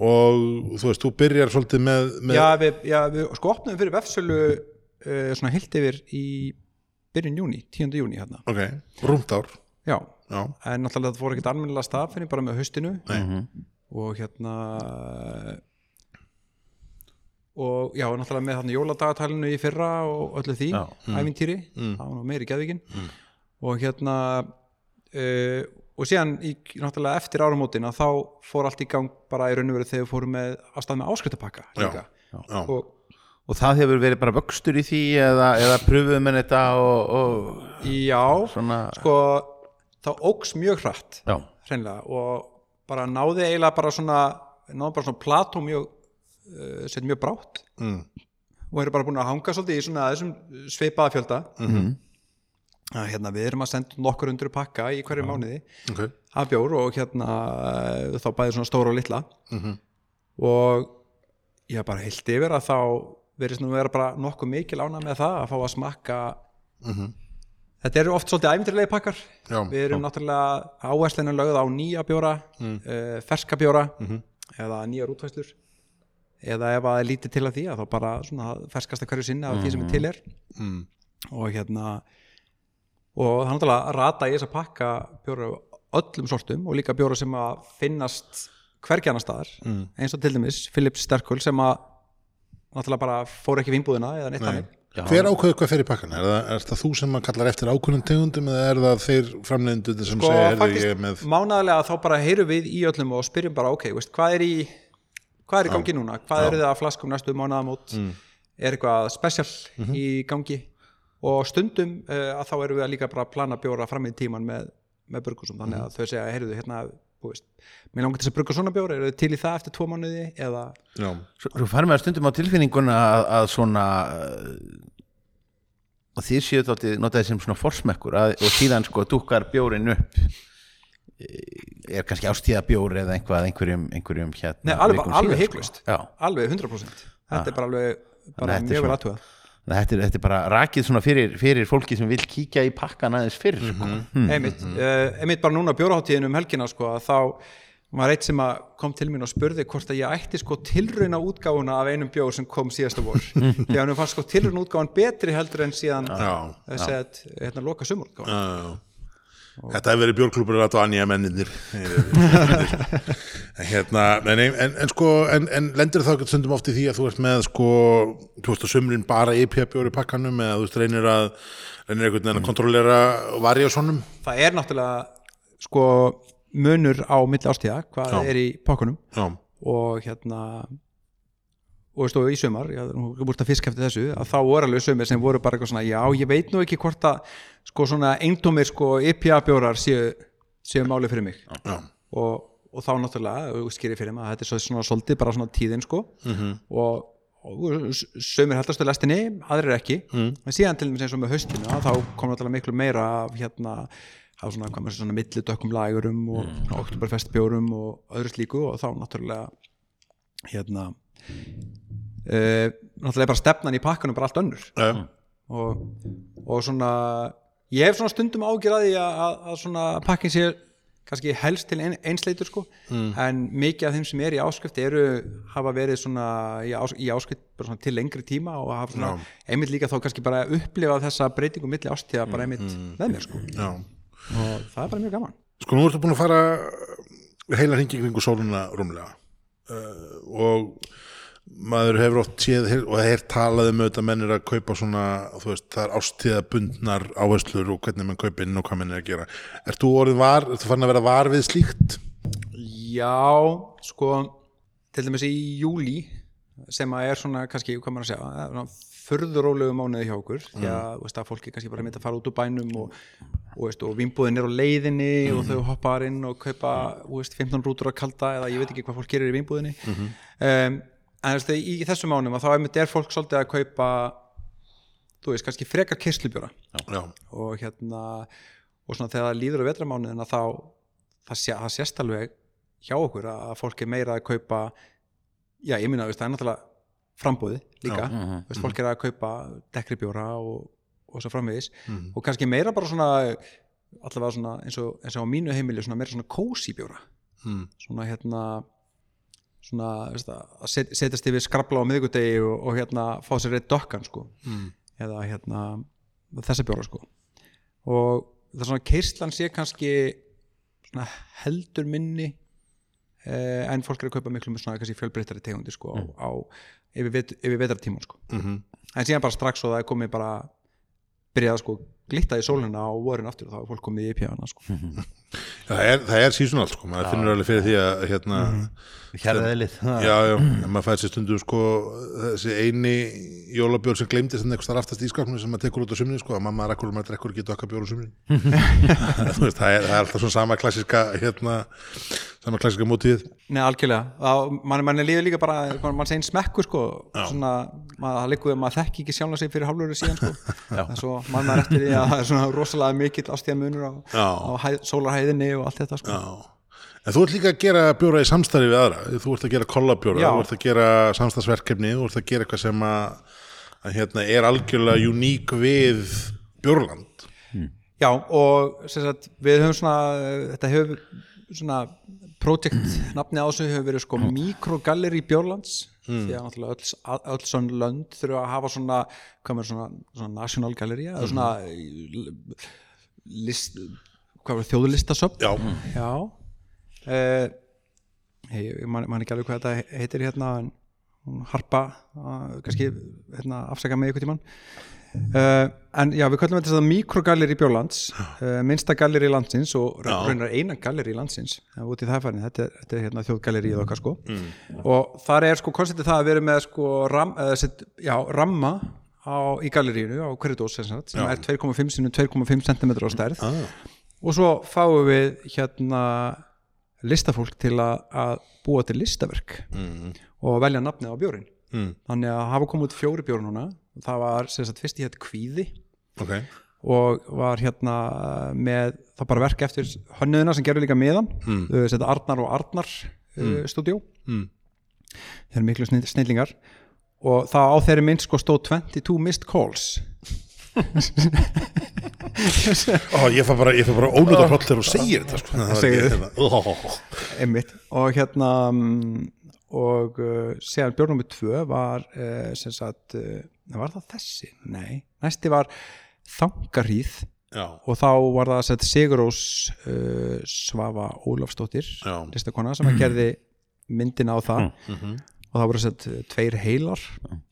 og þú veist, þú byrjar svolítið með, með
já, við, já, við sko opnum fyrir vefsölu uh, svona heilt yfir í byrjun júni, 10. júni hérna.
Ok, rúmt ár.
Já,
já,
en náttúrulega það fór ekkert almennilega stað fyrir bara með haustinu.
Nei.
og hérna og já, náttúrulega með þarna jóladagatalinu í fyrra og öllu því,
Já.
ævintýri. Það var nú meiri geðvíkin og hérna uh, og síðan í, náttúrulega eftir áramótin að þá fór allt í gang bara í raun og veru þegar við fórum með ástæð með áskriftabakka líka
já.
og
Og það hefur verið bara vöxtur í því eða, eða pröfuðum en þetta og, og
já,
svona
sko það óks mjög hratt
Já,
hreinlega og bara náði eiginlega bara svona náði bara svona plató mjög uh, sett mjög brátt
Mm.
og eru bara búin að hanga svolítið í svona þessum sveipaða fjölda
Mhm.
Að hérna við erum að senda nokkur undur pakka í hverju mánuði
ok,
af bjór og hérna eh, þá bæði svona stóra og litla
Mhm.
og ég bara heilt yfir að þá verðist nú vera bara nokkuð mikil ána með það að fá að smakka þetta eru oft svolítið æfintirlegi pakkar
Mhm. Já,
við erum náttúrulega áherslinu lögð á nýja bjóra
Mm.
uh, ferska bjóra
Mhm.
eða nýjar útvæslur eða ef það er lítið til að því að þá bara svona ferskasta hverju sinni af því sem er til er
Mm. og
hérna og það er náttúrulega að rata í þess að pakka bjóra af öllum sortum og líka bjóra sem að finnast hvergi annar staðar.
Mm.
eins og til dæmis Philips Sterkul sem að náttúrulega bara fór ekki vinnbúðina eða neitt
Nei.
þannig.
Hver ákveður hvað fer í pakkan er það, er það þú sem að kallar eftir ákveðnum tegundum eða er það þeir framleiðendur sem
sko
segja, er með
mánaðarlega þá bara heyrum við í öllum og spyrjum bara ok, veist, hvað er í hvað er í gangi núna, hvað eru þið að flaskum næstu mánaðamót,
Mm.
er eitthvað special
Mhm.
í gangi og stundum uh, að þá erum við að líka bara að plana bjóra fram í tíman með, með burgusum, þannig
Mhm.
að þau segja heyrðu hérna, þú veist, mér langar til þess að burga svona bjóra, eru þið til í það eftir tvo mánuði eða,
já,
Svo, farum við að stundum á tilfinninguna að, að svona uh, og þið séu þáttið notaði sem svona forsmekkur að, og síðan sko dúkkar bjórin upp. Er kannski ástíðabjór eða eitthvað einhverjum, einhverjum hérna
Nei, alveg, alveg
síðar,
heiklust
Já.
alveg 100% þetta er bara alveg bara mjög vel
svona-
aðtuga
Þetta er, þetta er bara rakið svona fyrir, fyrir fólki sem vil kíkja í pakkan aðeins fyrr sko.
mm. einmitt, uh, einmitt bara núna bjóraháttíðin um helgina sko, að þá var eitt sem kom til mín og spurði hvort að ég ætti sko tilrauna útgáfuna af einum bjór sem kom síðasta vor því að hann fannst sko tilrauna útgáfan betri heldur en síðan
Já.
þessi að hérna loka
Já. Þetta hefur verið bjórklúpur að Anja menninir en hérna en, en, en sko, en, en lendir þá ekki stundum oft í því að þú ert með sko, þú veist að sumrin bara IPA bjór í pakkanum eða þú veist reynir að reynir einhvern veginn að kontrollera varja og svonum
það er náttúrulega sko munur á milli ástíða hvað
Já.
er í pakkunum
Já,
og hérna og og í sumar, já, er búist að fiska eftir þessu að þá voru alveg sumir sem voru bara eitthvað svona já, ég veit nú ekki hvort að sko svona eintómir sko IPA bjórar séu, séu máli fyrir mig
já,
og, og þá náttúrulega skýri fyrir mig að þetta er svo- svona svolítið bara svona tíðin sko -hmm. og, og s- sumir heldastu lestinni, aðrir ekki mm. en síðan til og með haustinu að þá kom náttúrulega miklu meira af hérna af svona, hvað maður svona millidökkum lægurum og mm. oktoberfestbjórum og öðru slíku og þá náttúrulega hérna uh, náttúrulega bara stefnan í pakkanum bara allt önnur.
Já,
og, og svona ég hef svona stundum ágjör að að, að, svona pakkin sé kannski helst til ein, einsleitur sko. En mikið af þeim sem er í áskrift eru hafa verið svona í, ás, í áskrift bara svona til lengri tíma og hafa svona einmitt líka þá kannski bara upplifað þessa breytingu milli ástíða bara einmitt með mér sko.
Já.
Og það er bara mjög gaman.
Sko nú ertu búin að fara heila hringi kringu sóluna rúmlega. Uh, og maður hefur oft séð og er talað um auðvitað menn er að kaupa svona, þú veist, það er ástíða bundnar áherslur og hvernig mann kaupa inn og hvað menn er að gera. Ert þú orðin var, ert þú farin að vera var við slíkt?
Já, sko til dæmis í júli sem að er svona kannski, hvað maður að segja er furðurólegu mánuði hjá okkur því að, þú veist, að fólki kannski bara myndi að fara út úr bænum og, og, veist, og vinnbúðin er á leiðinni og þau hoppa þar inn og kaupa veist, 15 rútur að kalda eða ég veit ekki hvað fólk gerir í vinnbúðinni um, en þú veist, í, í þessum mánum að þá einmitt er fólk svolítið að kaupa þú veist, kannski frekar kirslubjóra
Já,
og hérna og svona þegar það líður á vetramánuðina þá það, sé, það sést alveg hjá okkur að fólk er meira að kaupa já, ég minna, það er náttúrulega frambúði líka, veist, fólk er að kaupa dekkri bjóra og, og svo framvegis. Og kannski meira bara svona allavega svona eins og, eins og á mínu heimili svona meira svona kósi bjóra
mm.
svona hérna svona veist, að set, setjast yfir skrabla á miðgudegi og, og hérna fá sér reitt dokkan sko.
Mm.
eða hérna þessa bjóra sko. Og það er svona keislan sé kannski svona heldur minni eh, en fólk er að kaupa miklu með svona kannski fjölbreyttari tegundi sko á, á yfir, vet, yfir vetartíman sko.
Mm
en síðan bara strax og það er komið bara byrjað sko glitta í sólina og vorin aftur og þá er fólk komið í IPA-na sko.
Það er, það er seasonal sko, maður finnur alveg fyrir því að hérna,
Hjarðaðilið.
Já, já, en maður fær sér stundum sko, þessi eini jólabjór sem gleymdist en eitthvað aftast í skápnum sem maður tekur út á sumrin sko, að mamma rakkur og maður drekkur ekki dokka bjór á sumrin. Þú veist, það, er, það er alltaf svona sama klassiska hérna, sama klassiska mótíð
Nei, algjörlega, þá, mann, mann er líður líka bara, mann segir smekku sko, svona, maður, það líkuð að maður þekki ekki sjálfa því að það er svona rosalega mikill ástíða munur á, á hæð, sólarhæðinni og allt þetta sko.
En þú ert líka að gera bjóra í samstarfi við aðra, þú ert að gera kollabjóra, þú ert að gera samstarfsverkefni, þú ert að gera eitthvað sem að, að hérna, er algjörlega uník við bjórland.
Já, og sagt, við höfum svona, þetta hefur svona projekt nafni á þessu hefur verið sko mikrogalleri Björlands því að náttúrulega öll, öll svona lönd þurfa að hafa svona, hvað með svona, svona national gallery eða svona list, hvað var þjóðlistasöfn?
Já,
Já. Uh, hey, ég man, man ekki alveg hvað þetta heitir hérna harpa uh, kannski hérna, afsaka mig eitthvað tímann uh, en já, við kallum þetta mikrogalleri Björlands uh, minnsta galleri landsins og raunar eina galleri landsins uh, út í það færin, þetta er, þetta er hérna, þjóðgallerið okkar sko. Og þar er sko konceptið það að vera með sko ram, uh, set, já, ramma á, í gallerínu á hverju dós sem,
Já.
er 2,5 sinni 2,5 cm á stærð.
Ah,
og svo fáum við hérna listafólk til að, að búa til listaverk
mm,
og velja nafnið á bjórin
mm,
þannig að hafa komið út fjóri bjóri núna það var sem sagt fyrst í þetta kvíði.
Ok,
og var hérna með það bara verk eftir hönnuðina sem gerði líka miðan mm. þetta Arnar og Arnar mm. stúdíó.
Mm.
þeir eru miklu snill, snillingar. Og það á þeirri mynd sko stóð 22 missed calls.
Ó, ég fær bara, ég bara ónúta hroll þegar þú segir þetta sko.
Segir einmitt. Og hérna mm, og uh, séðan björn nummer tvö var uh, sem sagt uh, var það þessi? Nei, næsti var Þangarhýð
Já,
og þá var það sett Sigurós uh, Svafa Ólafsdóttir
Já.
listakona sem að gerði myndina á það. Og það voru sett tveir heilar.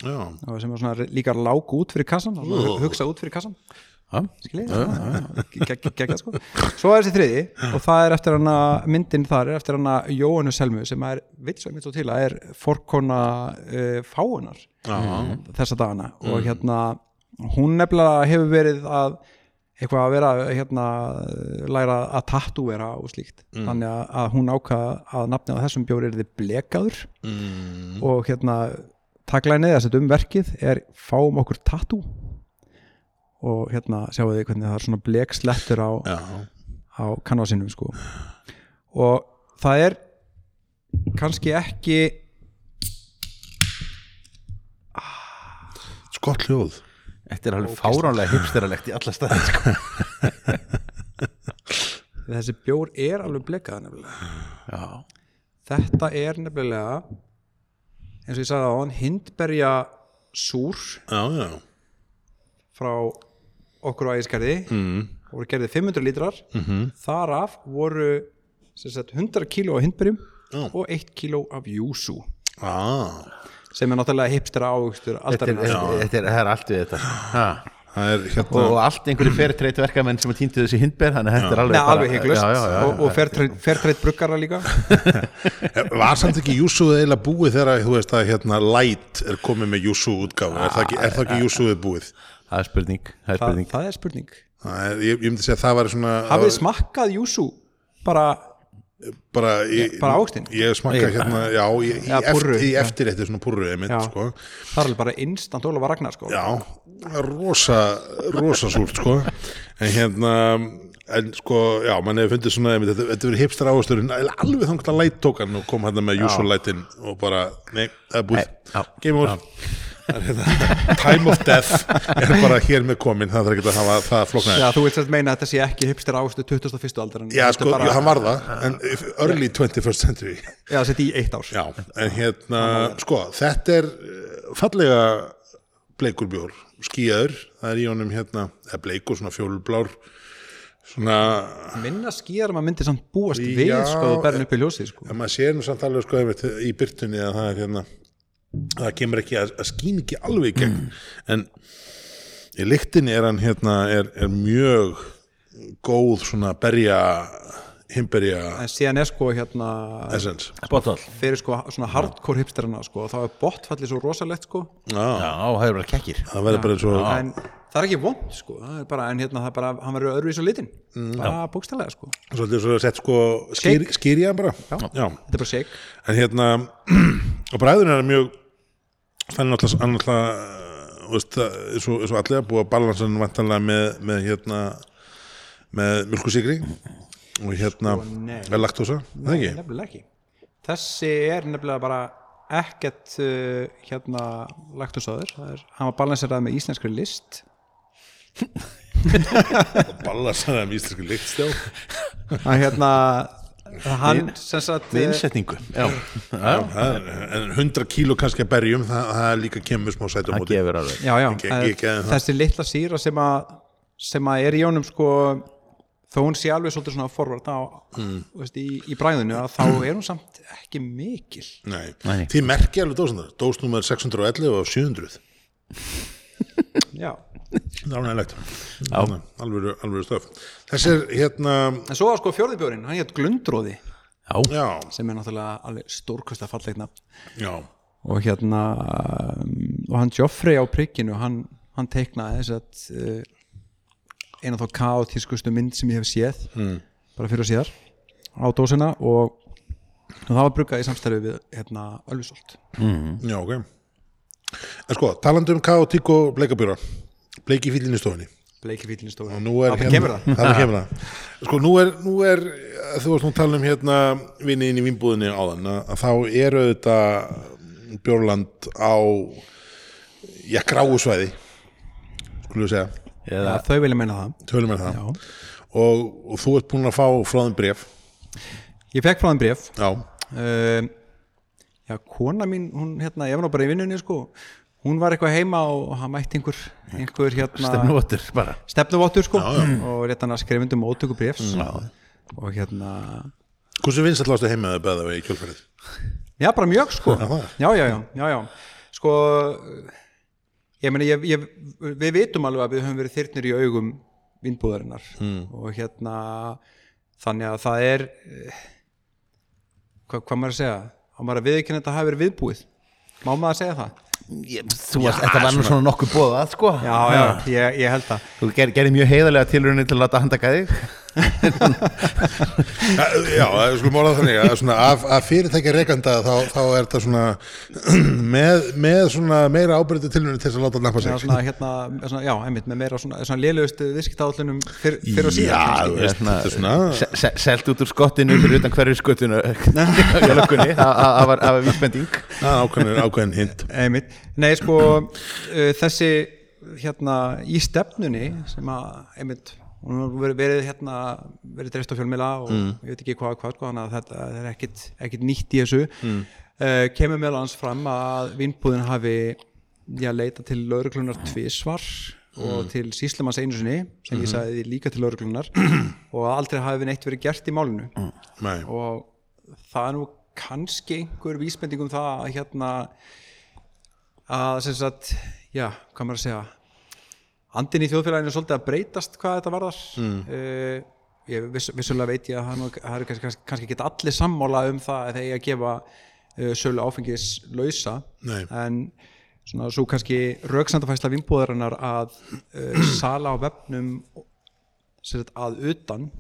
Já,
sem var svona líka lák út fyrir kassan hugsa út fyrir kassan gegga sko. Svo er þessi þriði og það er eftir hana myndin þar er eftir hana Jóhannu Selmu sem er mitt svo til að er forkona uh, fáunar
já,
þessa dagana. Og hérna hún nefnilega hefur verið að eitthvað að vera hérna læra að tattúera og slíkt. Þannig að, hún ákvað að nafnið á þessum bjóri er þið blekaður.
Mm,
og hérna taklæðið að setja um verkið er fáum okkur tattú og hérna sjáu þið hvernig það er svona blekslettur á, á kanvasinum sko. Og það er kannski ekki
skott hljóð.
Þetta er alveg fáránlega hipsteralegt í alla staði sko.
þessi bjór er alveg blekað nefnilega.
Já,
þetta er nefnilega eins og ég sagði á hann hindberja súr
Já, já,
frá okkur á ægiskerði mm. voru gerðið 500 lítrar -hmm. þar af voru sem sagt, 100 kíló af hindberjum
Já.
og 1 kíló af júsú
ah,
sem er náttúrulega hipstera áhugstur
þetta er, er, það er allt við þetta ha.
það er hérna
og allt einhverju fertreit verkamenn sem týndu þessi hindber þannig að þetta er alveg
Nei, alveg hygglust
Já, já, já,
og, og fertreit bruggara líka
Var samt ekki Júsúið eiginlega búið þegar þú veist að hérna Light er komið með Júsú útgáfu er það ekki, er það ekki Júsúið búið?
Það er spurning, það er
það,
spurning.
það er spurning.
Það ég, ég myndi segja að það var svona það
hafið
var
smakkað júsú bara,
bara, ég,
bara ávöxtinn?
Ég smakka hérna, já, í, í,
Já, púrru,
eftir, í eftir eftir svona
Já.
sko.
Það er bara instant Ólafur Ragnar sko.
Já, rosa rosa súrt, sko. En hérna en sko, já, mann hefur fundið svona þetta, þetta verið hipster áhersturinn alveg þangt að Light tók hann og kom hann með Júsú Lightin og bara, nei, það er búið.
Já.
Game over. Það er hérna, Time of death er bara hér með komin það þarf ekki að hafa það floknaði
Já, þú vilt sérst meina að þetta sé ekki hipster áhugstur 21. aldar
Já,
er
sko,
bara,
já, hann var það en early 21st century.
Já, þetta í eitt ár.
Já, en hérna, sko, þetta er eh, fallega bleikur bjór, skíaður það er í honum hérna, eða bleikur svona fjólblár svona,
Minna skýjar maður myndi samt búast við
Já,
sko þú berðin upp í ljósið sko.
en maður sér nú samt alveg sko í byrtunni að það er hérna það kemur ekki að, að skín ekki alveg í gegn. En í lyktinni er hann hérna er, er mjög góð svona berja himberja
En síðan er sko hérna
essence.
Botall
fyrir sko svona hardcore hipsterina sko þá er botfallið svo rosalegt sko.
Já,
Já, það er bara kekkir.
Það verður bara eins og
en það er ekki vond sko. Það er bara, en hérna það er bara, hann verður öðruvís á litin bara bókstælega sko.
Svolítið svo sett sko skýr, skýr í hann bara. Já.
þetta er bara shake
en hérna og bræðurinn er mjög þannig náttúrulega hann þú veist, svo, er svo allir að balansan vantanlega með, með hérna með mjölkusikri og hérna
nei.
er laktósa, það ekki?
nefnilega ekki. Þessi er nefnilega bara ekkert uh, hérna laktusáður, hann var balanserað með íslenskri list
balansan með íslensku lyktstjá
hann hérna hann sem sagt
Við
eh,
innsetningu Já,
en 100 kíló kannski að berjum það, það líka kemur smá sætum
það gefur alveg
já, já,
Ekki- ekki- ekki það.
þessi litla síra sem að sem að er í honum sko þó hún sé alveg svolítið svona forvart á,
Mm.
veist, í, í bræðinu að þá er hún samt ekki mikil
Nei.
Nei.
því merki alveg dósundar dósnúmer 611 og 700
já.
Það er ánægilegt alveg, alveg stöf. Þessi er hérna
en svo var sko fjórðibjórin, hann hétt Glundróði
Já,
já,
sem er náttúrulega alveg stórkvæsta fallegna
já,
og hérna um, og hann Joffrey á prikkinu hann, hann teiknaði þess að uh, eina þá kaotískustu mynd sem ég hef séð mm. bara fyrir og síðar á dósina. Og, og það var bruggað í samstæðu við hérna Ölfusolt
já, ok. En sko, talandi um kaotík og bleikabjóra bleiki fílinni stofinni
bleiki fýtlinn stóri
og nú er
kemur það.
Sko nú er, nú er þú varst nú að tala um hérna vinni inn í vinnbúðinni áðan að, að þá eru þetta Björland á já, gráu svæði skulum við segja,
eða,
þau vilja meina það.
Tölum við það. Og, og þú ert búin að fá frá þeim bref
Ég fekk frá þeim bréf.
Já,
uh, Já, kona mín, hún hérna, ég var nú bara í vinnunni sko hún var eitthvað heima og hann mætti einhver einhver hérna
stefnuvottur bara.
Stefnuvottur sko. Og rétt hann að skrifundum móttöku bréfs. Og hérna
hversu vinsall ástu heima að beða við í kjölfærið
Já, bara mjög sko.
Já,
já, já, já, já, já. Sko ég meni, ég, ég, við vitum alveg að við höfum verið þyrnir í augum vinnbúðarinnar mm. og hérna þannig að það er eh, hvað, hvað maður að segja? Á maður að viðkynna þetta hafi verið viðbúið? Má maður að segja það?
Ég, þú varst, þetta var nú svona nokkuð bóðað sko.
Já, já, ég, ég held það
þú ger, gerir mjög heiðarlega tilrunni til að láta handaka þig
Já, það skulum orða þannig að svona af, af fyrirtækja reikanda þá, þá er þetta svona með, með svona meira ábyrðu tilhörinu til þess að láta
Já,
sig
svona, hérna, svona, já, einmitt með meira svona, svona lélugustu viðskiptállunum fyr, fyrir og síðan
Já,
kannski.
þú veist, þetta er svona
Se- se- selt út úr skottinu fyrir utan hverju skottinu það var, það var vísbending
ákveðin, ákveðin hint
Einmitt. Nei, sko uh, þessi hérna í stefnunni sem að einmitt, hún hefur verið, hérna verið dreist á fjölmila og ég veit ekki hvað hvað sko, þannig að þetta er ekkit, ekkit nýtt í þessu. Mm. kemur meðal hans fram að vinnbúðin hafi já, leita til lauruglunar tvisvar og til síslemanns einu sinni sem ég sagði líka til lauruglunar og aldrei hafi neitt verið gert í málinu.
Nei,
og það er nú kannski einhver vísbending um það að hérna að sem sagt já, hvað maður að segja andin í þjóðfélaginu er svolítið að breytast hvað þetta varðar mm. ég viss, vissulega veit ég að nú- það er kannski, kannski, kannski ekki allir sammála um það að þeir eigi að gefa uh, sölu áfengis lausa
Nei.
en svona svo kannski rauksandafæsla vinnbúðarinnar að uh, sala á vefnum að utan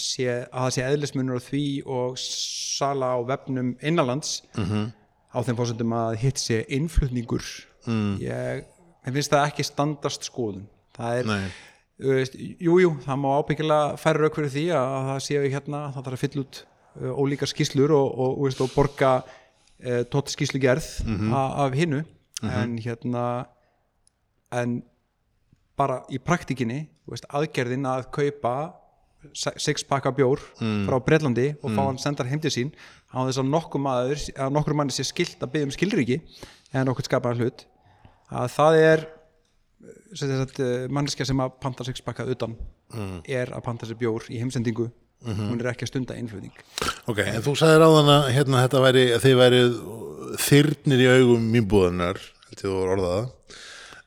sé, að það sé eðlismunur á því og sala á vefnum innanlands -hmm. á þeim fórsendum að hitt sé innflutningur mm. ég, ég finnst það ekki standast skoðun. Það er, veist, jú, jú það má ábyggilega færa rauk fyrir því að það séu hérna, það þarf að fylla út uh, ólíkar skýslur og, og, og, veist, og borga uh, tótt skýslugerð af, af hinnu en hérna en bara í praktikinni veist, aðgerðin að kaupa sex pakka bjór frá Breitlandi og fá hann sendar heim til sín á þess að nokkur maður að nokkur manni sé skilt að byggja um skilriki eða nokkur skapaðan hlut að það er sem sagt, manneskja sem að panta sex pakka utan er að panta sér bjór í heimsendingu. Hún er ekki að stunda innflutning.
Ok, en þú sagðir áðan að hérna þetta væri, að þið væri þyrnir í augum mínbúðunar held ég þú voru orðaða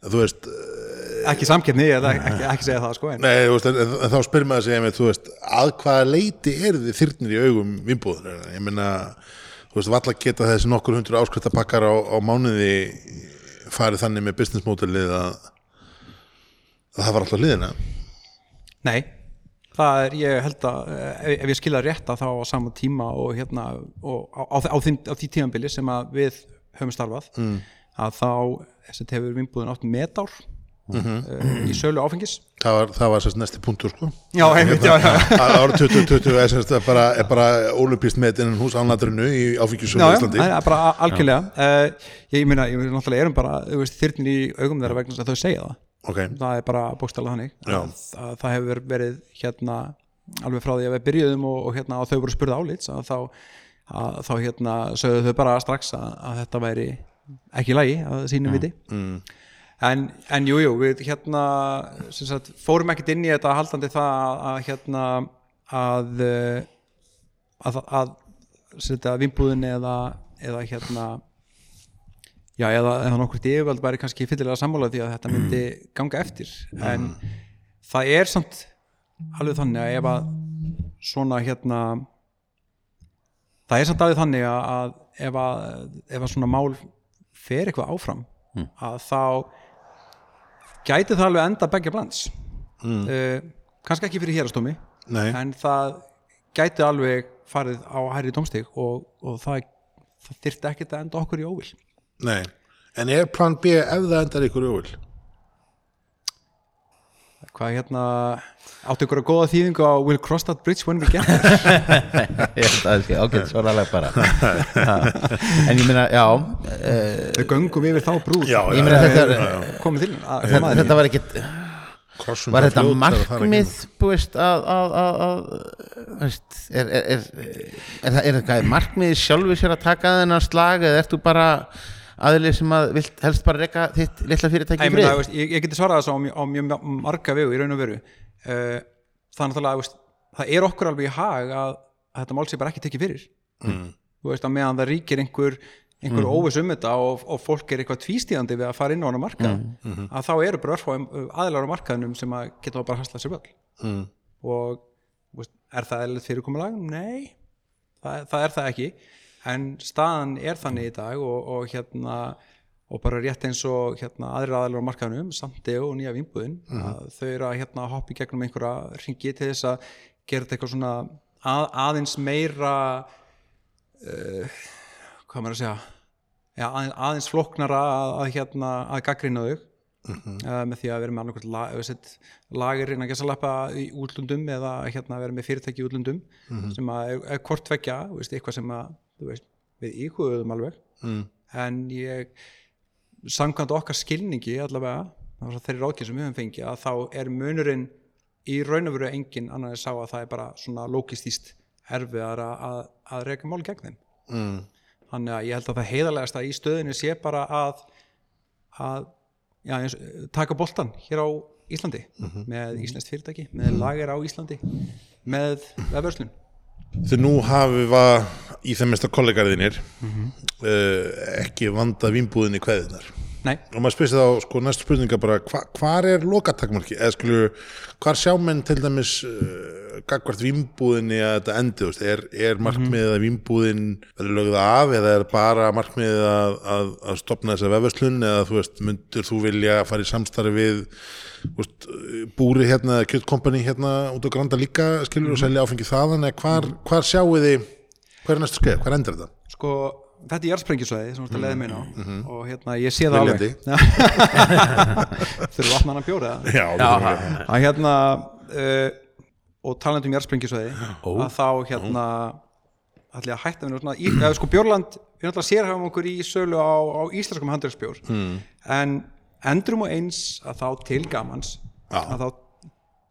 þú veist,
ekki samkeppni, ég ætla ekki, ekki segja það sko, en,
nei, veist en, en þá spyr maður sig, einmitt, veist, að hvaða leiti eru þið þyrnir í augum mínbúðunar ég meina, þú veist, valla geta þessi nokkur hundur áskriftapakkar á, á mánuði farið þannig með business modelið að, að það var alltaf hliðina
Nei, það er, ég held að eh, ef, ég skilja rétt að þá á sama tíma og hérna og á, á, á, því, á því tímanbili sem að við höfum starfað mm. að þá hefur vinnbúðin átt metár mm -hmm. í sölu áfengis.
Það var, það var sérst næsti punktur sko.
Já, einmitt, já, já,
árið 2020 er, semst, bara, er bara olimpíst með innan hús ánætturinu í áfengjusölu
já,
í
já,
Íslandi.
það er bara algjörlega. Uh, ég meina, ég meina, náttúrulega erum bara þyrnir í augum þeirra vegna að þau segja það.
Ok,
það er bara bókstæla þannig.
Já.
að, að það hefur verið hérna alveg frá því að við byrjuðum og, og hérna og þau voru spurða álits að þá, að, þá hérna sögðu þau bara strax að, að þetta væri ekki í lagi að sínum viti.
Mm,
en, en jú, jú, við hérna sagt, fórum ekkert inn í þetta haldandi það að, hérna að eh, að, að að vinnbúðin eða, eða hérna já, eða, eða nokkur yfirvöld væri kannski fyllilega sammála því að þetta myndi ganga eftir. En það er samt alveg þannig að ef að svona hérna það er samt alveg þannig að, ef að ef að svona mál fer eitthvað áfram að þá gæti það alveg enda begja blands? Mm. kannski ekki fyrir hérastómi
nei,
en það gæti alveg farið á hærri dómstig og, og það, það þyrfti ekkert að enda okkur í óvill.
Nei. En er plan B ef það endar ykkur í óvill
hvað hérna áttu ykkur að góða þýðingu á We'll cross that bridge when we get there?
Ég held að það sé ágætt svaralega bara. En ég meina, já uh,
við göngum yfir þá brúð
Já,
ég meina
Eh,
þetta
komið til að
þetta, þetta var ekkit
Krossum
var þetta
að
markmið veist að, að, að, að veist, er, er, er, er, það- er, er markmið sjálfur sér að taka þennan slag eða ert þú bara aðlið sem að vilt helst bara reyka þitt litla fyrirtæki
ég,
frið
veist, ég, ég geti svarað þessu á, mjög- á mjög marga vegu í raun og veru uh, það er náttúrulega veist, það er okkur alveg í hag að, að þetta mál sé bara ekki tekið fyrir mm. þú veist að meðan það ríkir einhver einhver mm. óviss um þetta og, og fólk er eitthvað tvístíðandi við að fara inn á hana markað að þá eru bara örfá aðilar á markaðnum sem að geta bara haslað sér völd
Mm.
og veist, er það eða fyrirkomulag? Nei, það, það er það ekki en staðan er þannig í dag og, og hérna og bara rétt eins og hérna aðrir aðalega á markaðunum, Samteo og Nýja Vínbúðin að þau eru að hérna hoppa í gegnum einhverja ringi til þess að gera þetta eitthvað svona að, aðeins meira uh, hvað maður að segja ja, aðeins, aðeins flóknara að, að hérna að gaggrina þau uh, með því að vera með annarkvæmt lag, sett, lager innan gæsalappa í útlundum eða hérna vera með fyrirtæki í útlundum sem að er, er veist, eitthvað sem að veist, við íhuguðum alveg.
Mm.
en ég samkvæmt okkar skilningi allavega þeirri ráðkið sem við höfum fengið að þá er munurinn í raun og veru engin annar en sá að það er bara svona lókistíst erfiðar að, að, að reyka mál gegn þeim.
Mm.
þannig að ég held að það heiðalegasta í stöðinu sé bara að, að já, eins, taka boltan hér á Íslandi með íslenskt fyrirtæki, með lager á Íslandi með vefverslun
Þegar nú hafi var í þeim mestar kollegaðinir uh, ekki vanda vínbúðinni kveðinar
Nei,
og maður spyrst þá sko næstu spurninga bara hva, hvar er lokatakmarki eða skilur hvar sjá menn til dæmis uh, gagvart vínbúðinni að þetta endi veist, er, er markmiðið að vínbúðin verður lögð af eða er bara markmiðið að, að, að stopna þessa vefverslun eða þú veist, myndir þú vilja fara í samstarfi við veist, búri hérna eða kjöttkompani hérna út á Granda líka skilur og selja áfengi þaðan eða hvar, hvar sjáu þið hver er næstu skeið, hvar endur þetta?
sko þetta er jarðsprengjusvæði sem þú ert að leiða meina á. Og hérna ég sé það
Viljandi.
alveg. Þurfum vatna hann að bjóra það
Já, já,
að hérna uh, og talandi um jarðsprengjusvæði að þá hérna ætla ég að hætta með svona í, sko Björland, við náttúrulega sérhafum okkur í sölu á, á íslenskum handelsbjór. Mm. en endurum og eins að þá til gamans að þá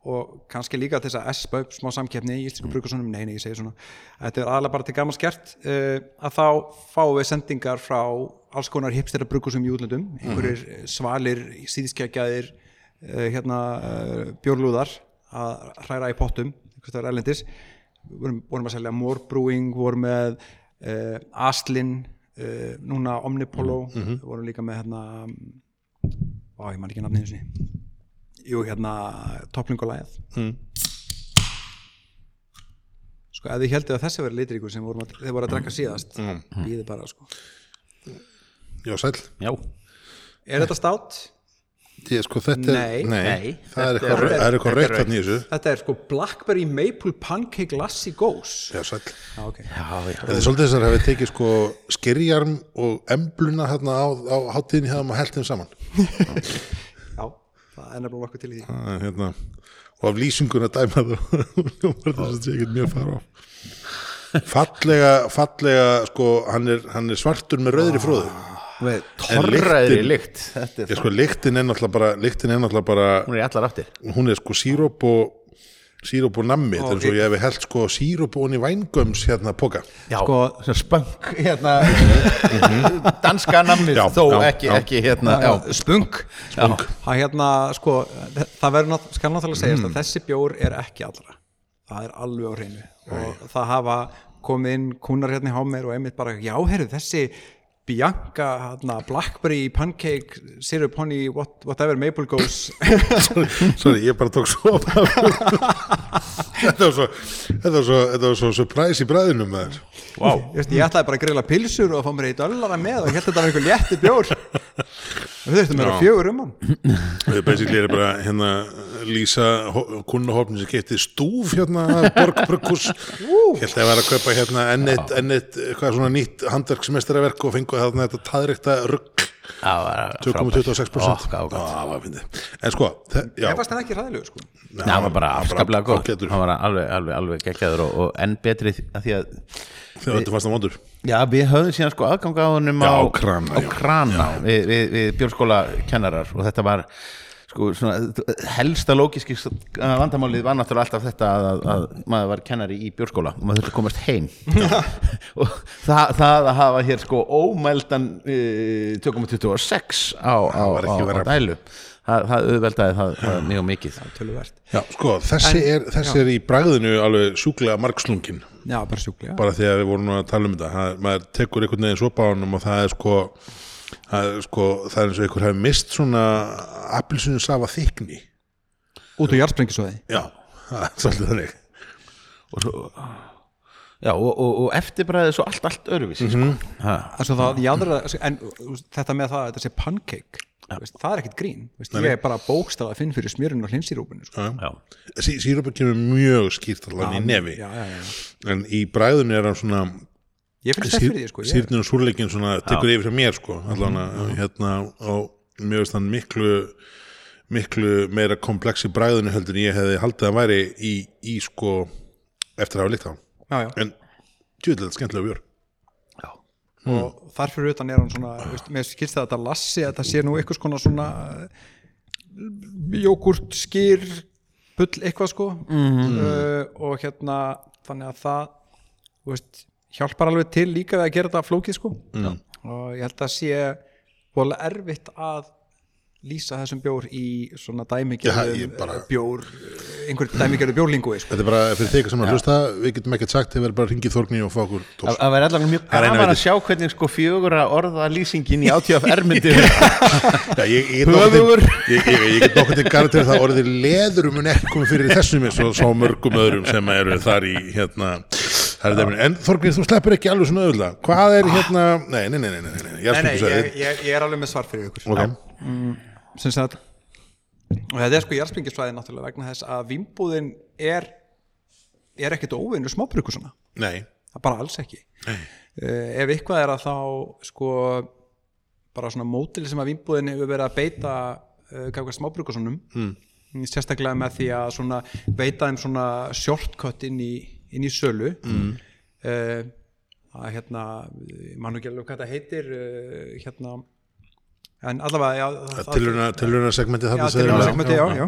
og kannski líka þess að espa upp smá samkeppni í íslensku brukusunum, nei, nei, ég segi svona. Þetta er aðalega bara til gamans gert. Uh, að þá fáum við sendingar frá alls konar hipstera brukusum í útlöndum. Einhverjir mm. svalir, síðskjækjaðir uh, hérna uh, bjórlúðar að hræra í pottum einhvers staðar erlendis. Vorum, vorum að selja More Brewing, vorum með Aslin uh, núna Omnipolo. Vorum líka með hérna á, ég man ekki nafnið sinni jú, hérna topplingulæð
Mm.
sko, ef þið heldið að þessi verið litríkur sem vorum að, þið voru að drekka síðast mm. býðið bara, sko
já, sæll
já,
er þetta stát?
Ég, sko, þetta er,
Nei.
Nei.
það er
Þetta
eitthvað,
er-
það er eitthvað
er
þarna í þessu.
Þetta er sko Blackberry Maple Pancake Lassi Ghost
Já, sæll.
Já, ok.
Já, já.
Þetta er svolítið þess að hafi tekið sko skirjarm og embluna hérna á, á hátíðinni hefðum að held þeim saman.
Já, það er nefnilega okkur til í því.
Það er, hérna, og af lýsingun að dæma þú var þess að sé ekki mjög fara á fallega, fallega sko, hann er, hann er svartur með rauðri fróðu lyktin-
lykt. Þetta er,
ég sko, lyktin er náttúrulega bara lyktin er náttúrulega bara,
hún er í allar áttir.
hún er sko síróp og síróp og nammi, þetta er eins og ég hefði held sko síróp og honni vængöms hérna póka
já,
Sko-
spönk hérna, danska namnið
Já,
þó
já,
ekki,
já.
ekki hérna já,
spunk.
Spunk.
það hérna, sko, það verður nátt, skal náttúrulega segjast að þessi bjór er ekki allra. Það er alveg á hreinu. Og það hafa komið inn kúnar hérna í hámir og einmitt bara, já, heyrðu, þessi Bianca, hérna, Blackberry Pancake, Syrup, Honey, what, whatever Maple Goes
sorry, ég bara tók svo þetta var svo þetta var svo, þetta var svo surprise í bræðinu með þér
wow.
Ég veist, ég ætlaði bara að grilla pilsur og að fá mér eitt öllara með og ég held þetta var einhver létti bjór. Þau þurftum mér að fjögur um hann.
Við basically erum bara hérna lýsa kunnahopni sem getið stúf hérna ég held að ég var að kaupa hérna ennitt, ennitt hvað svona nýtt handverksmestaraverk og fengu þarna þetta taðrikta rugg
Það var
2,26%
Ó, gá, gá.
Já, það var fyndið. En sko, já,
Ég fannst það ekki ræðilegu sko.
Nei, hann var bara afskaplega góð hann var alveg, alveg, alveg geggjaður og, og enn betri því- að því að
þegar þetta fannst það vondur.
Já, við höfum síðan sko aðgang á honum
Já,
á,
á krana,
á
já.
krana við, við, við bjórskóla kennarar og þetta var sko svona helsta lógiski vandamálið var náttúrulega alltaf þetta að, að, að maður var kennari í bjórskóla og maður þurfti að komast heim. Og það, það að hafa hér sko ómældan uh, 2.26 á, á,
var
á,
ekki
á dælu. Það, það auðveldaði það, það mjög mikið.
Töluvert.
Já, sko, þessi,
En-
er, þessi er í bragðinu alveg sjúklega margslungin
Já, bara sjúklega.
Bara því að við vorum að tala um þetta. Það, maður tekur einhvern veginn sopa á honum og það er sko það er, sko, það er eins og einhver hefur mist svona appilsinu safa þykni
Út á jarðsprengisvæði
já, það er svolítið þannig.
Og, svo, já, og, og, og eftirbræðið svo allt, allt öruvísi mm -hmm. sko.
Altså það, jáðra, en þú veist, þetta með það að þetta sé pancake veist, það er ekkit grín. Veist, ég er bara bókstað að finn fyrir smjörun og hlinsýrúbinu sko.
sí, sírópa kemur mjög skýrt allan í nefi.
já, já, já.
en í bragðinu er hann svona
Ég finn þess fyrir því sko. ég,
sýrninu og súrleikin svona tekur yfir hjá mér sko allan hérna og mér veist hann miklu miklu meira komplex í bragðinu heldur en ég hefði haldið að væri í, í sko eftir að hafa líkt á
já, já.
en tjóðlega skemmtilega björ
og þar fyrir utan er hann svona veist, með skilst það að þetta lassi að þetta sé nú einhvers konar svona jógurt, skýr bull eitthvað sko
Mhm.
uh, og hérna þannig að það þú veist, hjálpar alveg til líka við að gera þetta flókið sko
Mm.
og ég held að sé voðalega erfitt að lýsa þessum bjór í svona
Já,
dæmigerðum
ég bara-
bjór einhver dæmigerðu bjórlingui sko.
Þetta er bara fyrir þig sem að hlusta, við getum ekkert sagt þið verður bara að ringi Þórni og fá okkur
Það
tós.
það væri allavega mjög
er
gaman að sjá hvernig sko fjögura orða lýsingin í ATF myndi
Já, ég, ég, get
Höfugur.
til- garantir það orðið leður mun ekki komið fyrir þessum eins og svo mörgum öðrum sem eru þar í hérna það er dæminu. En Þorgrið, þú sleppur ekki alveg svona auðvitað. Hvað er hérna, nei, nei, nei, nei, nei, nei,
Nei, ég, ég, ég er alveg með svar fyrir ykkur.
Ok,
sem sagt. Og þetta er sko jarðsprengisvæði náttúrulega vegna þess að vimbúðin er er ekkert óvinnu smábrukusuna
nei,
það er bara alls ekki. Uh, ef eitthvað er að þá sko bara svona mótili sem að vimbúðin hefur verið að beita uh, gafkvæð smábrukusunum mm. sérstaklega með því að svona veita þeim svona shortcut inn í, inn í sölu mm. að hérna ég man nú ekki alveg hvað þetta heitir uh, hérna en allavega já, það-
tilurina, tilurina segmenti
já,
það.
já, já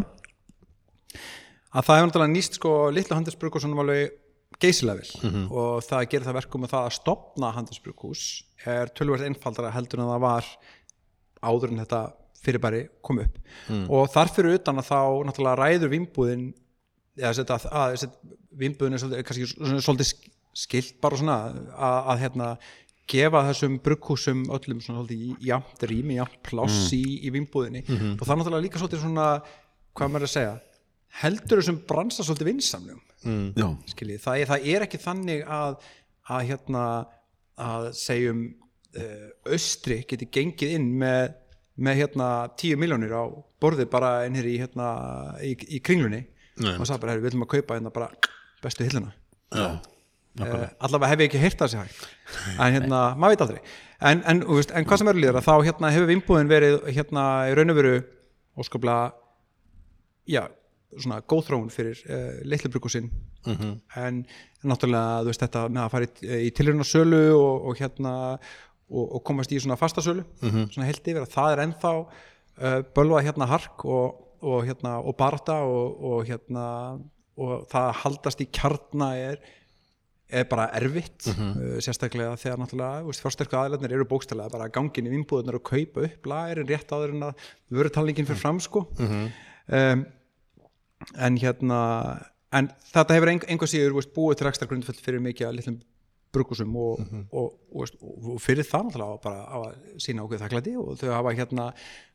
að það hefur náttúrulega nýst sko litla handelsbrukursunum alveg geysilega vel
Mhm.
og það gerir það verkum með það að stopna handelsbrukus er tölvöld einfaldara heldur en það var áður en þetta fyrirbæri kom upp
Mm.
og þar fyrir utan að þá náttúrulega ræður vimbúðin eða þetta, að, að, að vimbúðin er kannski svona, svolítið sk- skilt bara svona að, að hérna gefa þessum brugghúsum öllum svona svolítið jafnt rými, jafnt pláss í, í vimbúðinni og það er náttúrulega líka svolítið svona hvað maður er að segja heldur þessum bransa svolítið vinsamlegum.
Já,
skiljið, það, er- það er ekki þannig að, að hérna að segjum uh, austri geti gengið inn með, með hérna 10 miljónir á borðið bara inn hér í hérna í, í kringlunni. Og það bara, við ætlum að kaupa hérna bara bestu hilluna.
Já.
uh, allavega hef ég ekki heyrt það sér hægt. En hérna, maður veit aldrei. En, en, veist, en hvað sem eru líður að þá hérna hefur vimbúðin verið hérna í raun og veru óskaplega já, svona góð þróun fyrir uh, litlu brukusinn en náttúrulega þú veist þetta með að fara í, í tilhörnarsölu og, og hérna og, og komast í svona fastasölu svona heilt yfir að það er ennþá uh, bölvað hérna hark og, og hérna og barata og, og hérna og það að haldast í kjarna er er bara erfitt uh, sérstaklega þegar náttúrulega fjársterku aðlæðnir eru bókstælega bara gangin í vinnbúðunar og kaupa upp lagirinn rétt áður en að vörutalningin fyrir fram sko. Um, en hérna en þetta hefur ein, einhver síður þú veist, búið til ekstra grundfell fyrir mikið að litlum brukusum og, og, og, veist, og fyrir það náttúrulega bara á að sína okkur þakklæti og þau hafa hérna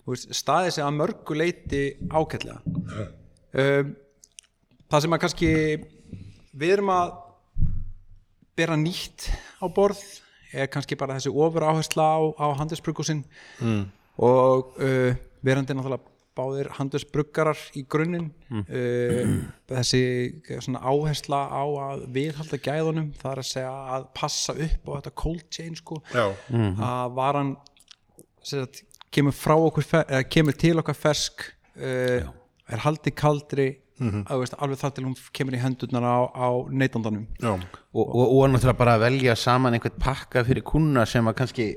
veist, staðið sig að mörgu leiti ágætlega. Um, það sem að kannski við erum að bera nýtt á borð er kannski bara þessi ofur áhersla á, á handelsbrukusinn mm. og uh, verandi náttúrulega báðir handelsbruggarar í grunninn. Uh, þessi svona áhersla á að viðhalda gæðunum það er að segja að passa upp á þetta cold chain sko.
Já.
að varan sem sagt, kemur frá okkur kemur til okkar fersk uh, er haldið kaldri að, veist, alveg þar til hún kemur í hendurnar á, á neytandanum.
Já,
og, og, og náttúrulega bara að velja saman einhvern pakka fyrir kuna sem að kannski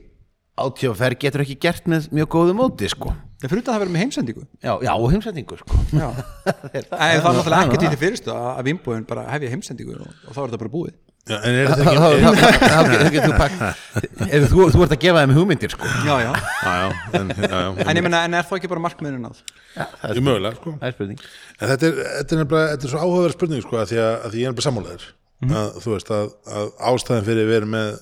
átjófer getur ekki gert með mjög góðu móti sko.
Það fyrir að það verið með heimsendingu.
Já, já og heimsendingu sko.
Já. En það er náttúrulega ekki til fyrirstu að, að vimbúin bara hefja heimsendingu og, og þá er þetta bara búið.
Já, en er þetta ekki
þú pakk ef þú, þú ert að gefa þeim hugmyndir sko.
Já, já.
Já, já, en, já, já,
En ég meina, en er þá ekki bara markmiðurinn að
mögulega, sko.
Það er spurning.
En þetta er, þetta er, nefnilega, þetta er svo áhugaverð spurning sko, að því að, að því ég er bara sammálaður. Að þú veist að, að ástæðan fyrir að vera með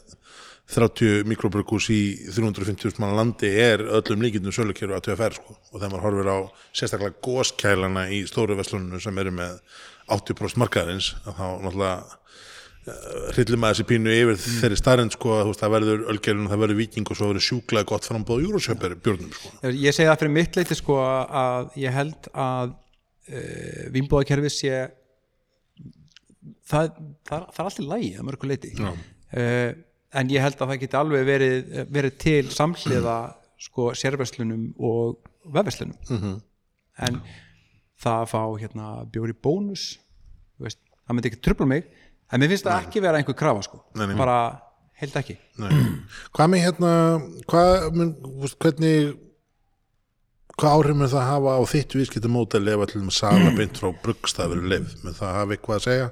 30 mikrobrukús í 350 manna landi er öllum líkindum sölukjöru að TFR sko. og þegar maður horfir á sérstaklega góskælana í stóru veslunum sem eru með 80% markaðarins að þá náttúrulega hryllum að þessi pínu yfir þeirri starrend sko, að það verður ölgerinn, það verður viking og svo verður sjúklega gott frambóð júrósjöperi björnum sko.
Ég segi það fyrir mitt leiti sko að ég held að uh, vimbúðakerfi sé það, það, það er alltaf lægi að mörgu leiti uh, en ég held að það geti alveg verið, verið til samhliða sko sérverslunum og vefverslunum -hmm. en það að fá hérna bjóri bónus veist, það myndi ekki trubla mig en mér finnst það ekki vera einhver krafa sko
Nei, nei.
bara held ekki
Nei. Hvað með hérna hvað, veist, hvernig hvað áhrif með það hafa á þitt viðskiptamódel ef allir með sala beint frá bruggstafur leif, með það hafa eitthvað að segja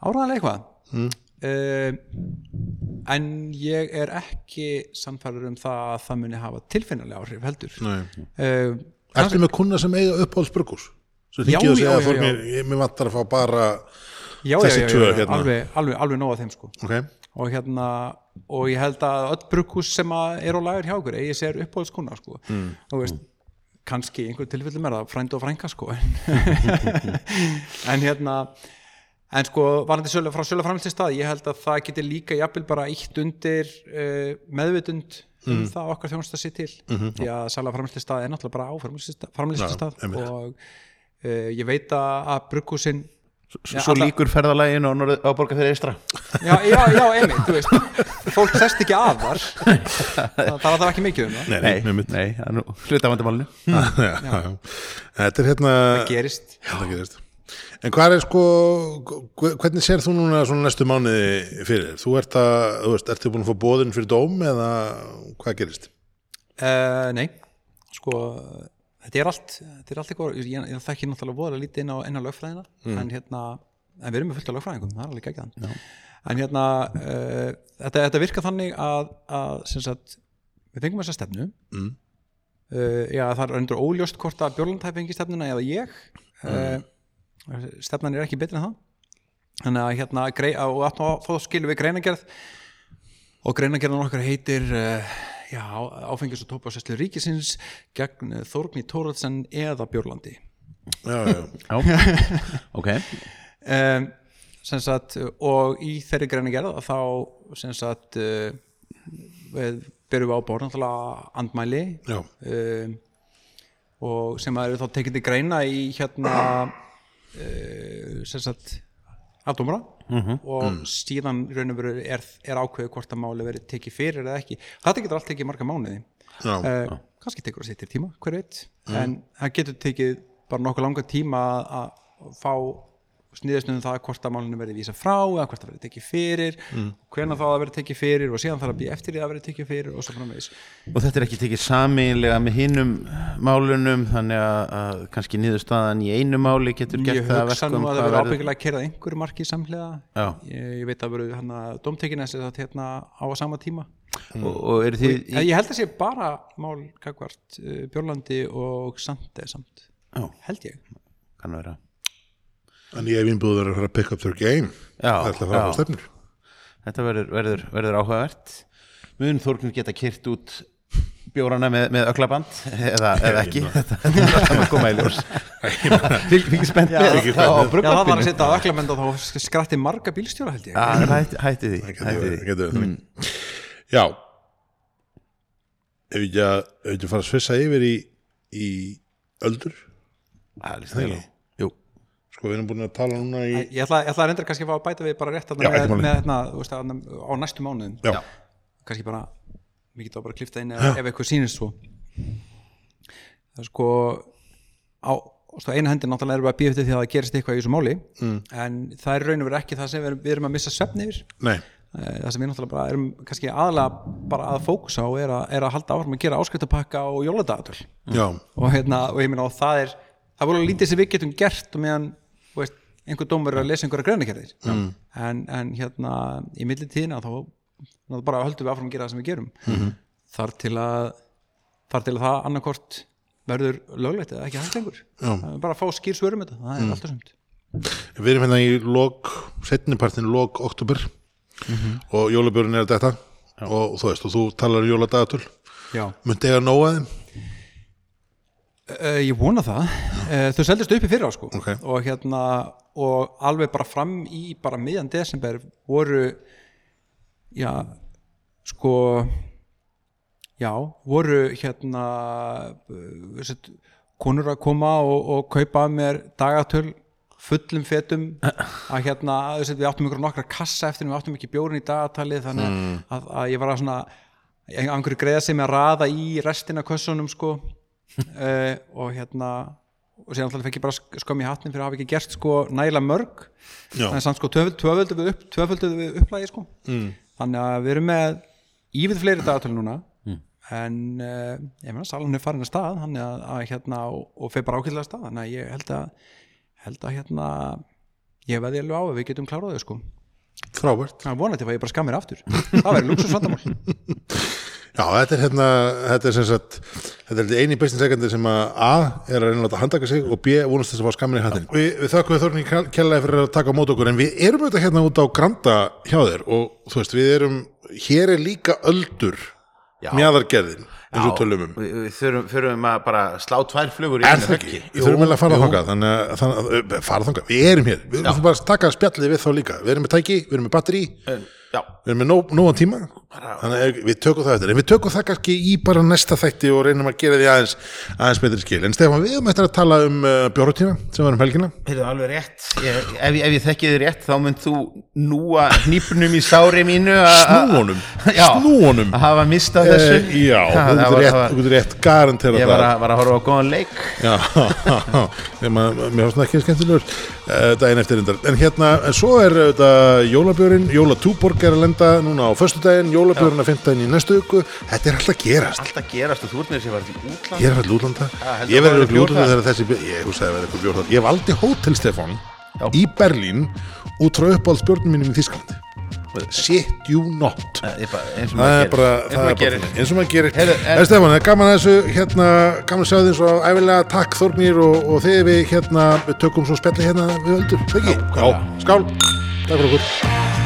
áræðanlega eitthvað mm. En ég er ekki sannfæður um það að það muni hafa tilfinnilega áhrif heldur. Uh,
Ertu með kuna sem eiga uppáhalds brugghús? Svo þykir að segja að fór mér, ég, mér vantar að fá bara
já,
Þessi tvö hérna.
alveg, alveg, alveg nóg að þeim sko.
Ok,
og hérna og ég held að öll brugghús sem að er á lagur hjá okkur eigi sér uppáhaldskuna sko.
Mm.
þú veist, kannski einhver tilfellum er það frænd og frænka sko. En hérna en sko varandi sölu frá sölu framlýsti stað ég held að það geti líka jafnvel bara ítt undir uh, meðvitund um það að okkar þjónusta sér til. Því að sala framlýsti stað er náttúrulega bara á
Já,
stað.
einmitt.
og uh, ég veit að, að brugghúsin
svo, svo líkur ferðalægin og norð, á borga fyrir eistra
já, já, já, einmitt, þú veist. Fólk sest ekki að þar það, það er það ekki mikið um það.
Nei, nei, nei,
nei, það
já, já, já. Þetta er hérna
gerist?
Það gerist En hvað er sko, hve- hvernig sér þú núna svona næstu mánuði fyrir? Þú ert að, þú veist, ertu búin að fá bóðin fyrir dóm eða hvað gerist?
Uh, nei, sko þetta er allt, þetta er allt eitthvað ég, ég þekki náttúrulega voðalega lítið inn á, inn á lögfræðina en hérna, en við erum með fullt af lögfræðingum það er alveg ekki þann en hérna, uh, þetta, þetta virka þannig að, að sem sagt, við fengum þessa stefnu.
Mm.
uh, já, það er endur óljóst hvort að Björlund stefnan er ekki betri en það þannig að hérna, grei, og að, þá skilum við greinagerð og greinagerðan okkar heitir uh, já, áfengis og tópasesslu ríkisins gegn uh, Þórgni Tóraldsen eða Björlandi
Já, já,
já, ok.
Um, sem sagt, og í þeirri greinagerð að þá sem sagt uh, við byrjum við á borð náttúrulega andmæli.
Já,
um, og sem að eru þá tekið til greina í hérna uh, sem sagt afdómara og síðan í raun og veru er, er ákveðu hvort að máli verið tekið fyrir eða ekki. Þetta getur allt tekið marga mánuði.
Já,
uh, kannski tekur það sittir tíma, hver veit. En það getur tekið bara nokkuð langa tíma að- að fá sniðisnum það hvort að málinu verið vísa frá eða hvort það verið tekið fyrir mm. hvenær þá það verið tekið fyrir og síðan þarf að býja eftir því að verið tekið fyrir og svo framvegis.
Og þetta er ekki tekið sameinlega með hinnum málunum þannig að, að kannski niðurstaðan í einu máli getur gert
ég
það að
hugsa
verkum
nú að það
hvað verður-
ábyggilega að kerað einhverju marki samhliða.
Já.
ég, ég veit að verið hann að domtekina hérna á sama tíma.
Og, og eru þið
ég, ég held að sé bara mál kakvart uh, Björlandi og Sande samt. Held ég.
Kann vera
ég hef innbúður að fara að pick up their game.
Já,
Það ætla að fara á stefnur.
Þetta verður, verður, verður áhugavert. Mun Þórgnur geta kyrt út bjórana með, með öklaband eða, eða ekki? þetta er að koma í ljós. Fylgir spennt með. Það
var að setja á öklamend og þá skratti marga bílstjóra held ég.
Hætti, hætti því, hætti því.
getur þannig. Já. Ef ekki að, ef ekki að fara að svissa yfir í, í öldur?
Það er á. Jú.
Sko við erum búin að tala núna í
Ég ætla, ég ætla að reynda kannski að fá að bæta við bara rétt
Já,
þarna
ekki
með, með hérna, þú veist, þarna á næstu mánuðum.
Já,
kannski bara mikið þá bara að klifta inn ef, ef eitthvað sýnist svo. Það er sko á sko, eina hendi náttúrulega erum við að býja eftir því að það gerist eitthvað í þessu máli mm. en það er raun og verið ekki það sem við erum, við erum að missa svefn yfir.
Nei,
það sem við náttúrulega bara erum kannski aðalega bara að fókusa á er að, er að halda áfram að gera áskriftarpakka og jóladagatöl.
Já,
og, hérna, og ég meina og það er það voru lítið sem við getum gert og meðan veist, einhver dómur er að lesa einhverja greinakerðir mm. en, en hérna í millitíðina þá, bara höldum við áfram að gera það sem við gerum. -hmm. þar til að þar til að það annarkort verður löglegt eða ekki hægt lengur.
Já.
Það er bara að fá skýr svörum þetta, það er alltaf sumt.
Við erum hérna í lok, setnipartin lok oktober og jólabjörn er þetta og þú veist, og þú talar um jóladagatul myndi eiga nóga þeim
Uh, ég vona það. Uh, þau seldist upp í fyrra sko.
Ok.
og hérna og alveg bara fram í bara miðjan desember voru já sko já, voru hérna uh, sett, konur að koma og, og kaupa mér dagatöl fullum fetum. Að hérna, að við áttum ykkur nokkra kassa eftir við áttum ekki bjórin í dagatalið þannig að, að ég var að svona einhverju greiða sem að raða í restina kössunum sko uh, og hérna og síðan alltaf fekk ég bara sk- skömm í hattnin fyrir að hafa ekki gert sko nægilega mörg. Þannig samt sko tvöföld- tvöföldu við, upp, við upplægi sko. Mm. þannig að við erum með ívið fleiri dagatölu núna. En uh, ég meina salan er farin að stað þannig að, að hérna og, og feir bara ákveðlega stað. Þannig að ég held að held að hérna ég veði alveg á að við getum klárað þau sko.
Frábært.
Það er vonandi að ég bara skammir aftur. Það verður luxusvandamál
Já, þetta er hérna, þetta er sem sagt þetta er eini bestinsekandi sem að A er að reyna að láta handtaka sig og B vonast þess að fá skammin í hattin. Vi, við þakkum við þorfum í kjallaði fyrir að taka á mót okkur en við erum auðvitað hérna út á Granda hjá þér og þú veist, við erum hér er líka öldur
Já.
mjaðargerðin eins og tölum um.
við, við þurfum, þurfum að bara slá tvær flugur í
Er
einu
það
höggi.
ekki? Við þurfum eiginlega að fara þangað þannig að, fara þangað, við erum hér við þurfum bara að taka spjallið við þá líka við erum með tæki, við erum með batteri við erum með nóg, nógan tíma þannig að við tökum það eftir. En við tökum það kannski í bara næsta þætti og reynum að gera því aðeins, aðeins betri skil. En Stefán, við höfum eftir að tala um uh, bjórutína sem var um helgina.
Heyrðu alveg rétt. Ég, ef, ef ég þekki þið rétt þá mynd þú núa hnípnum í sári mínu Já.
snúunum?
Að hafa mistað þessu.
Eh, Já, þú
það
getur rétt,
það
rétt garantera
ég var
það.
að, var að horfa á góðan leik.
Já, mér finnst það ekki skemmtilegur uh, daginn eftir reyndar. En hérna, en svo er þetta jólabjörn er að á finna í næstu viku. Þetta er alltaf gerast.
Alltaf gerast og þú ert með þess að ég var til útland
ég er alltaf útlanda ég verður
verði
útlanda þegar þessi ég hugsaði að verða eitthvað bjórn þar. ég valdi hótel Stefán
Já.
í Berlín út frá uppáhaldsbjörnum mínum í Þísklandi shit you not.
Eins og
það er bara,
eins og maður
er
gerir.
eins og en- Stefán, það er gaman að þessu hérna, gaman að sjá því svo æfilega takk Þórnir og, og þegar við hérna við tökum svo spjalli hérna við öldur, ekki? Já, skál, takk fyrir okkur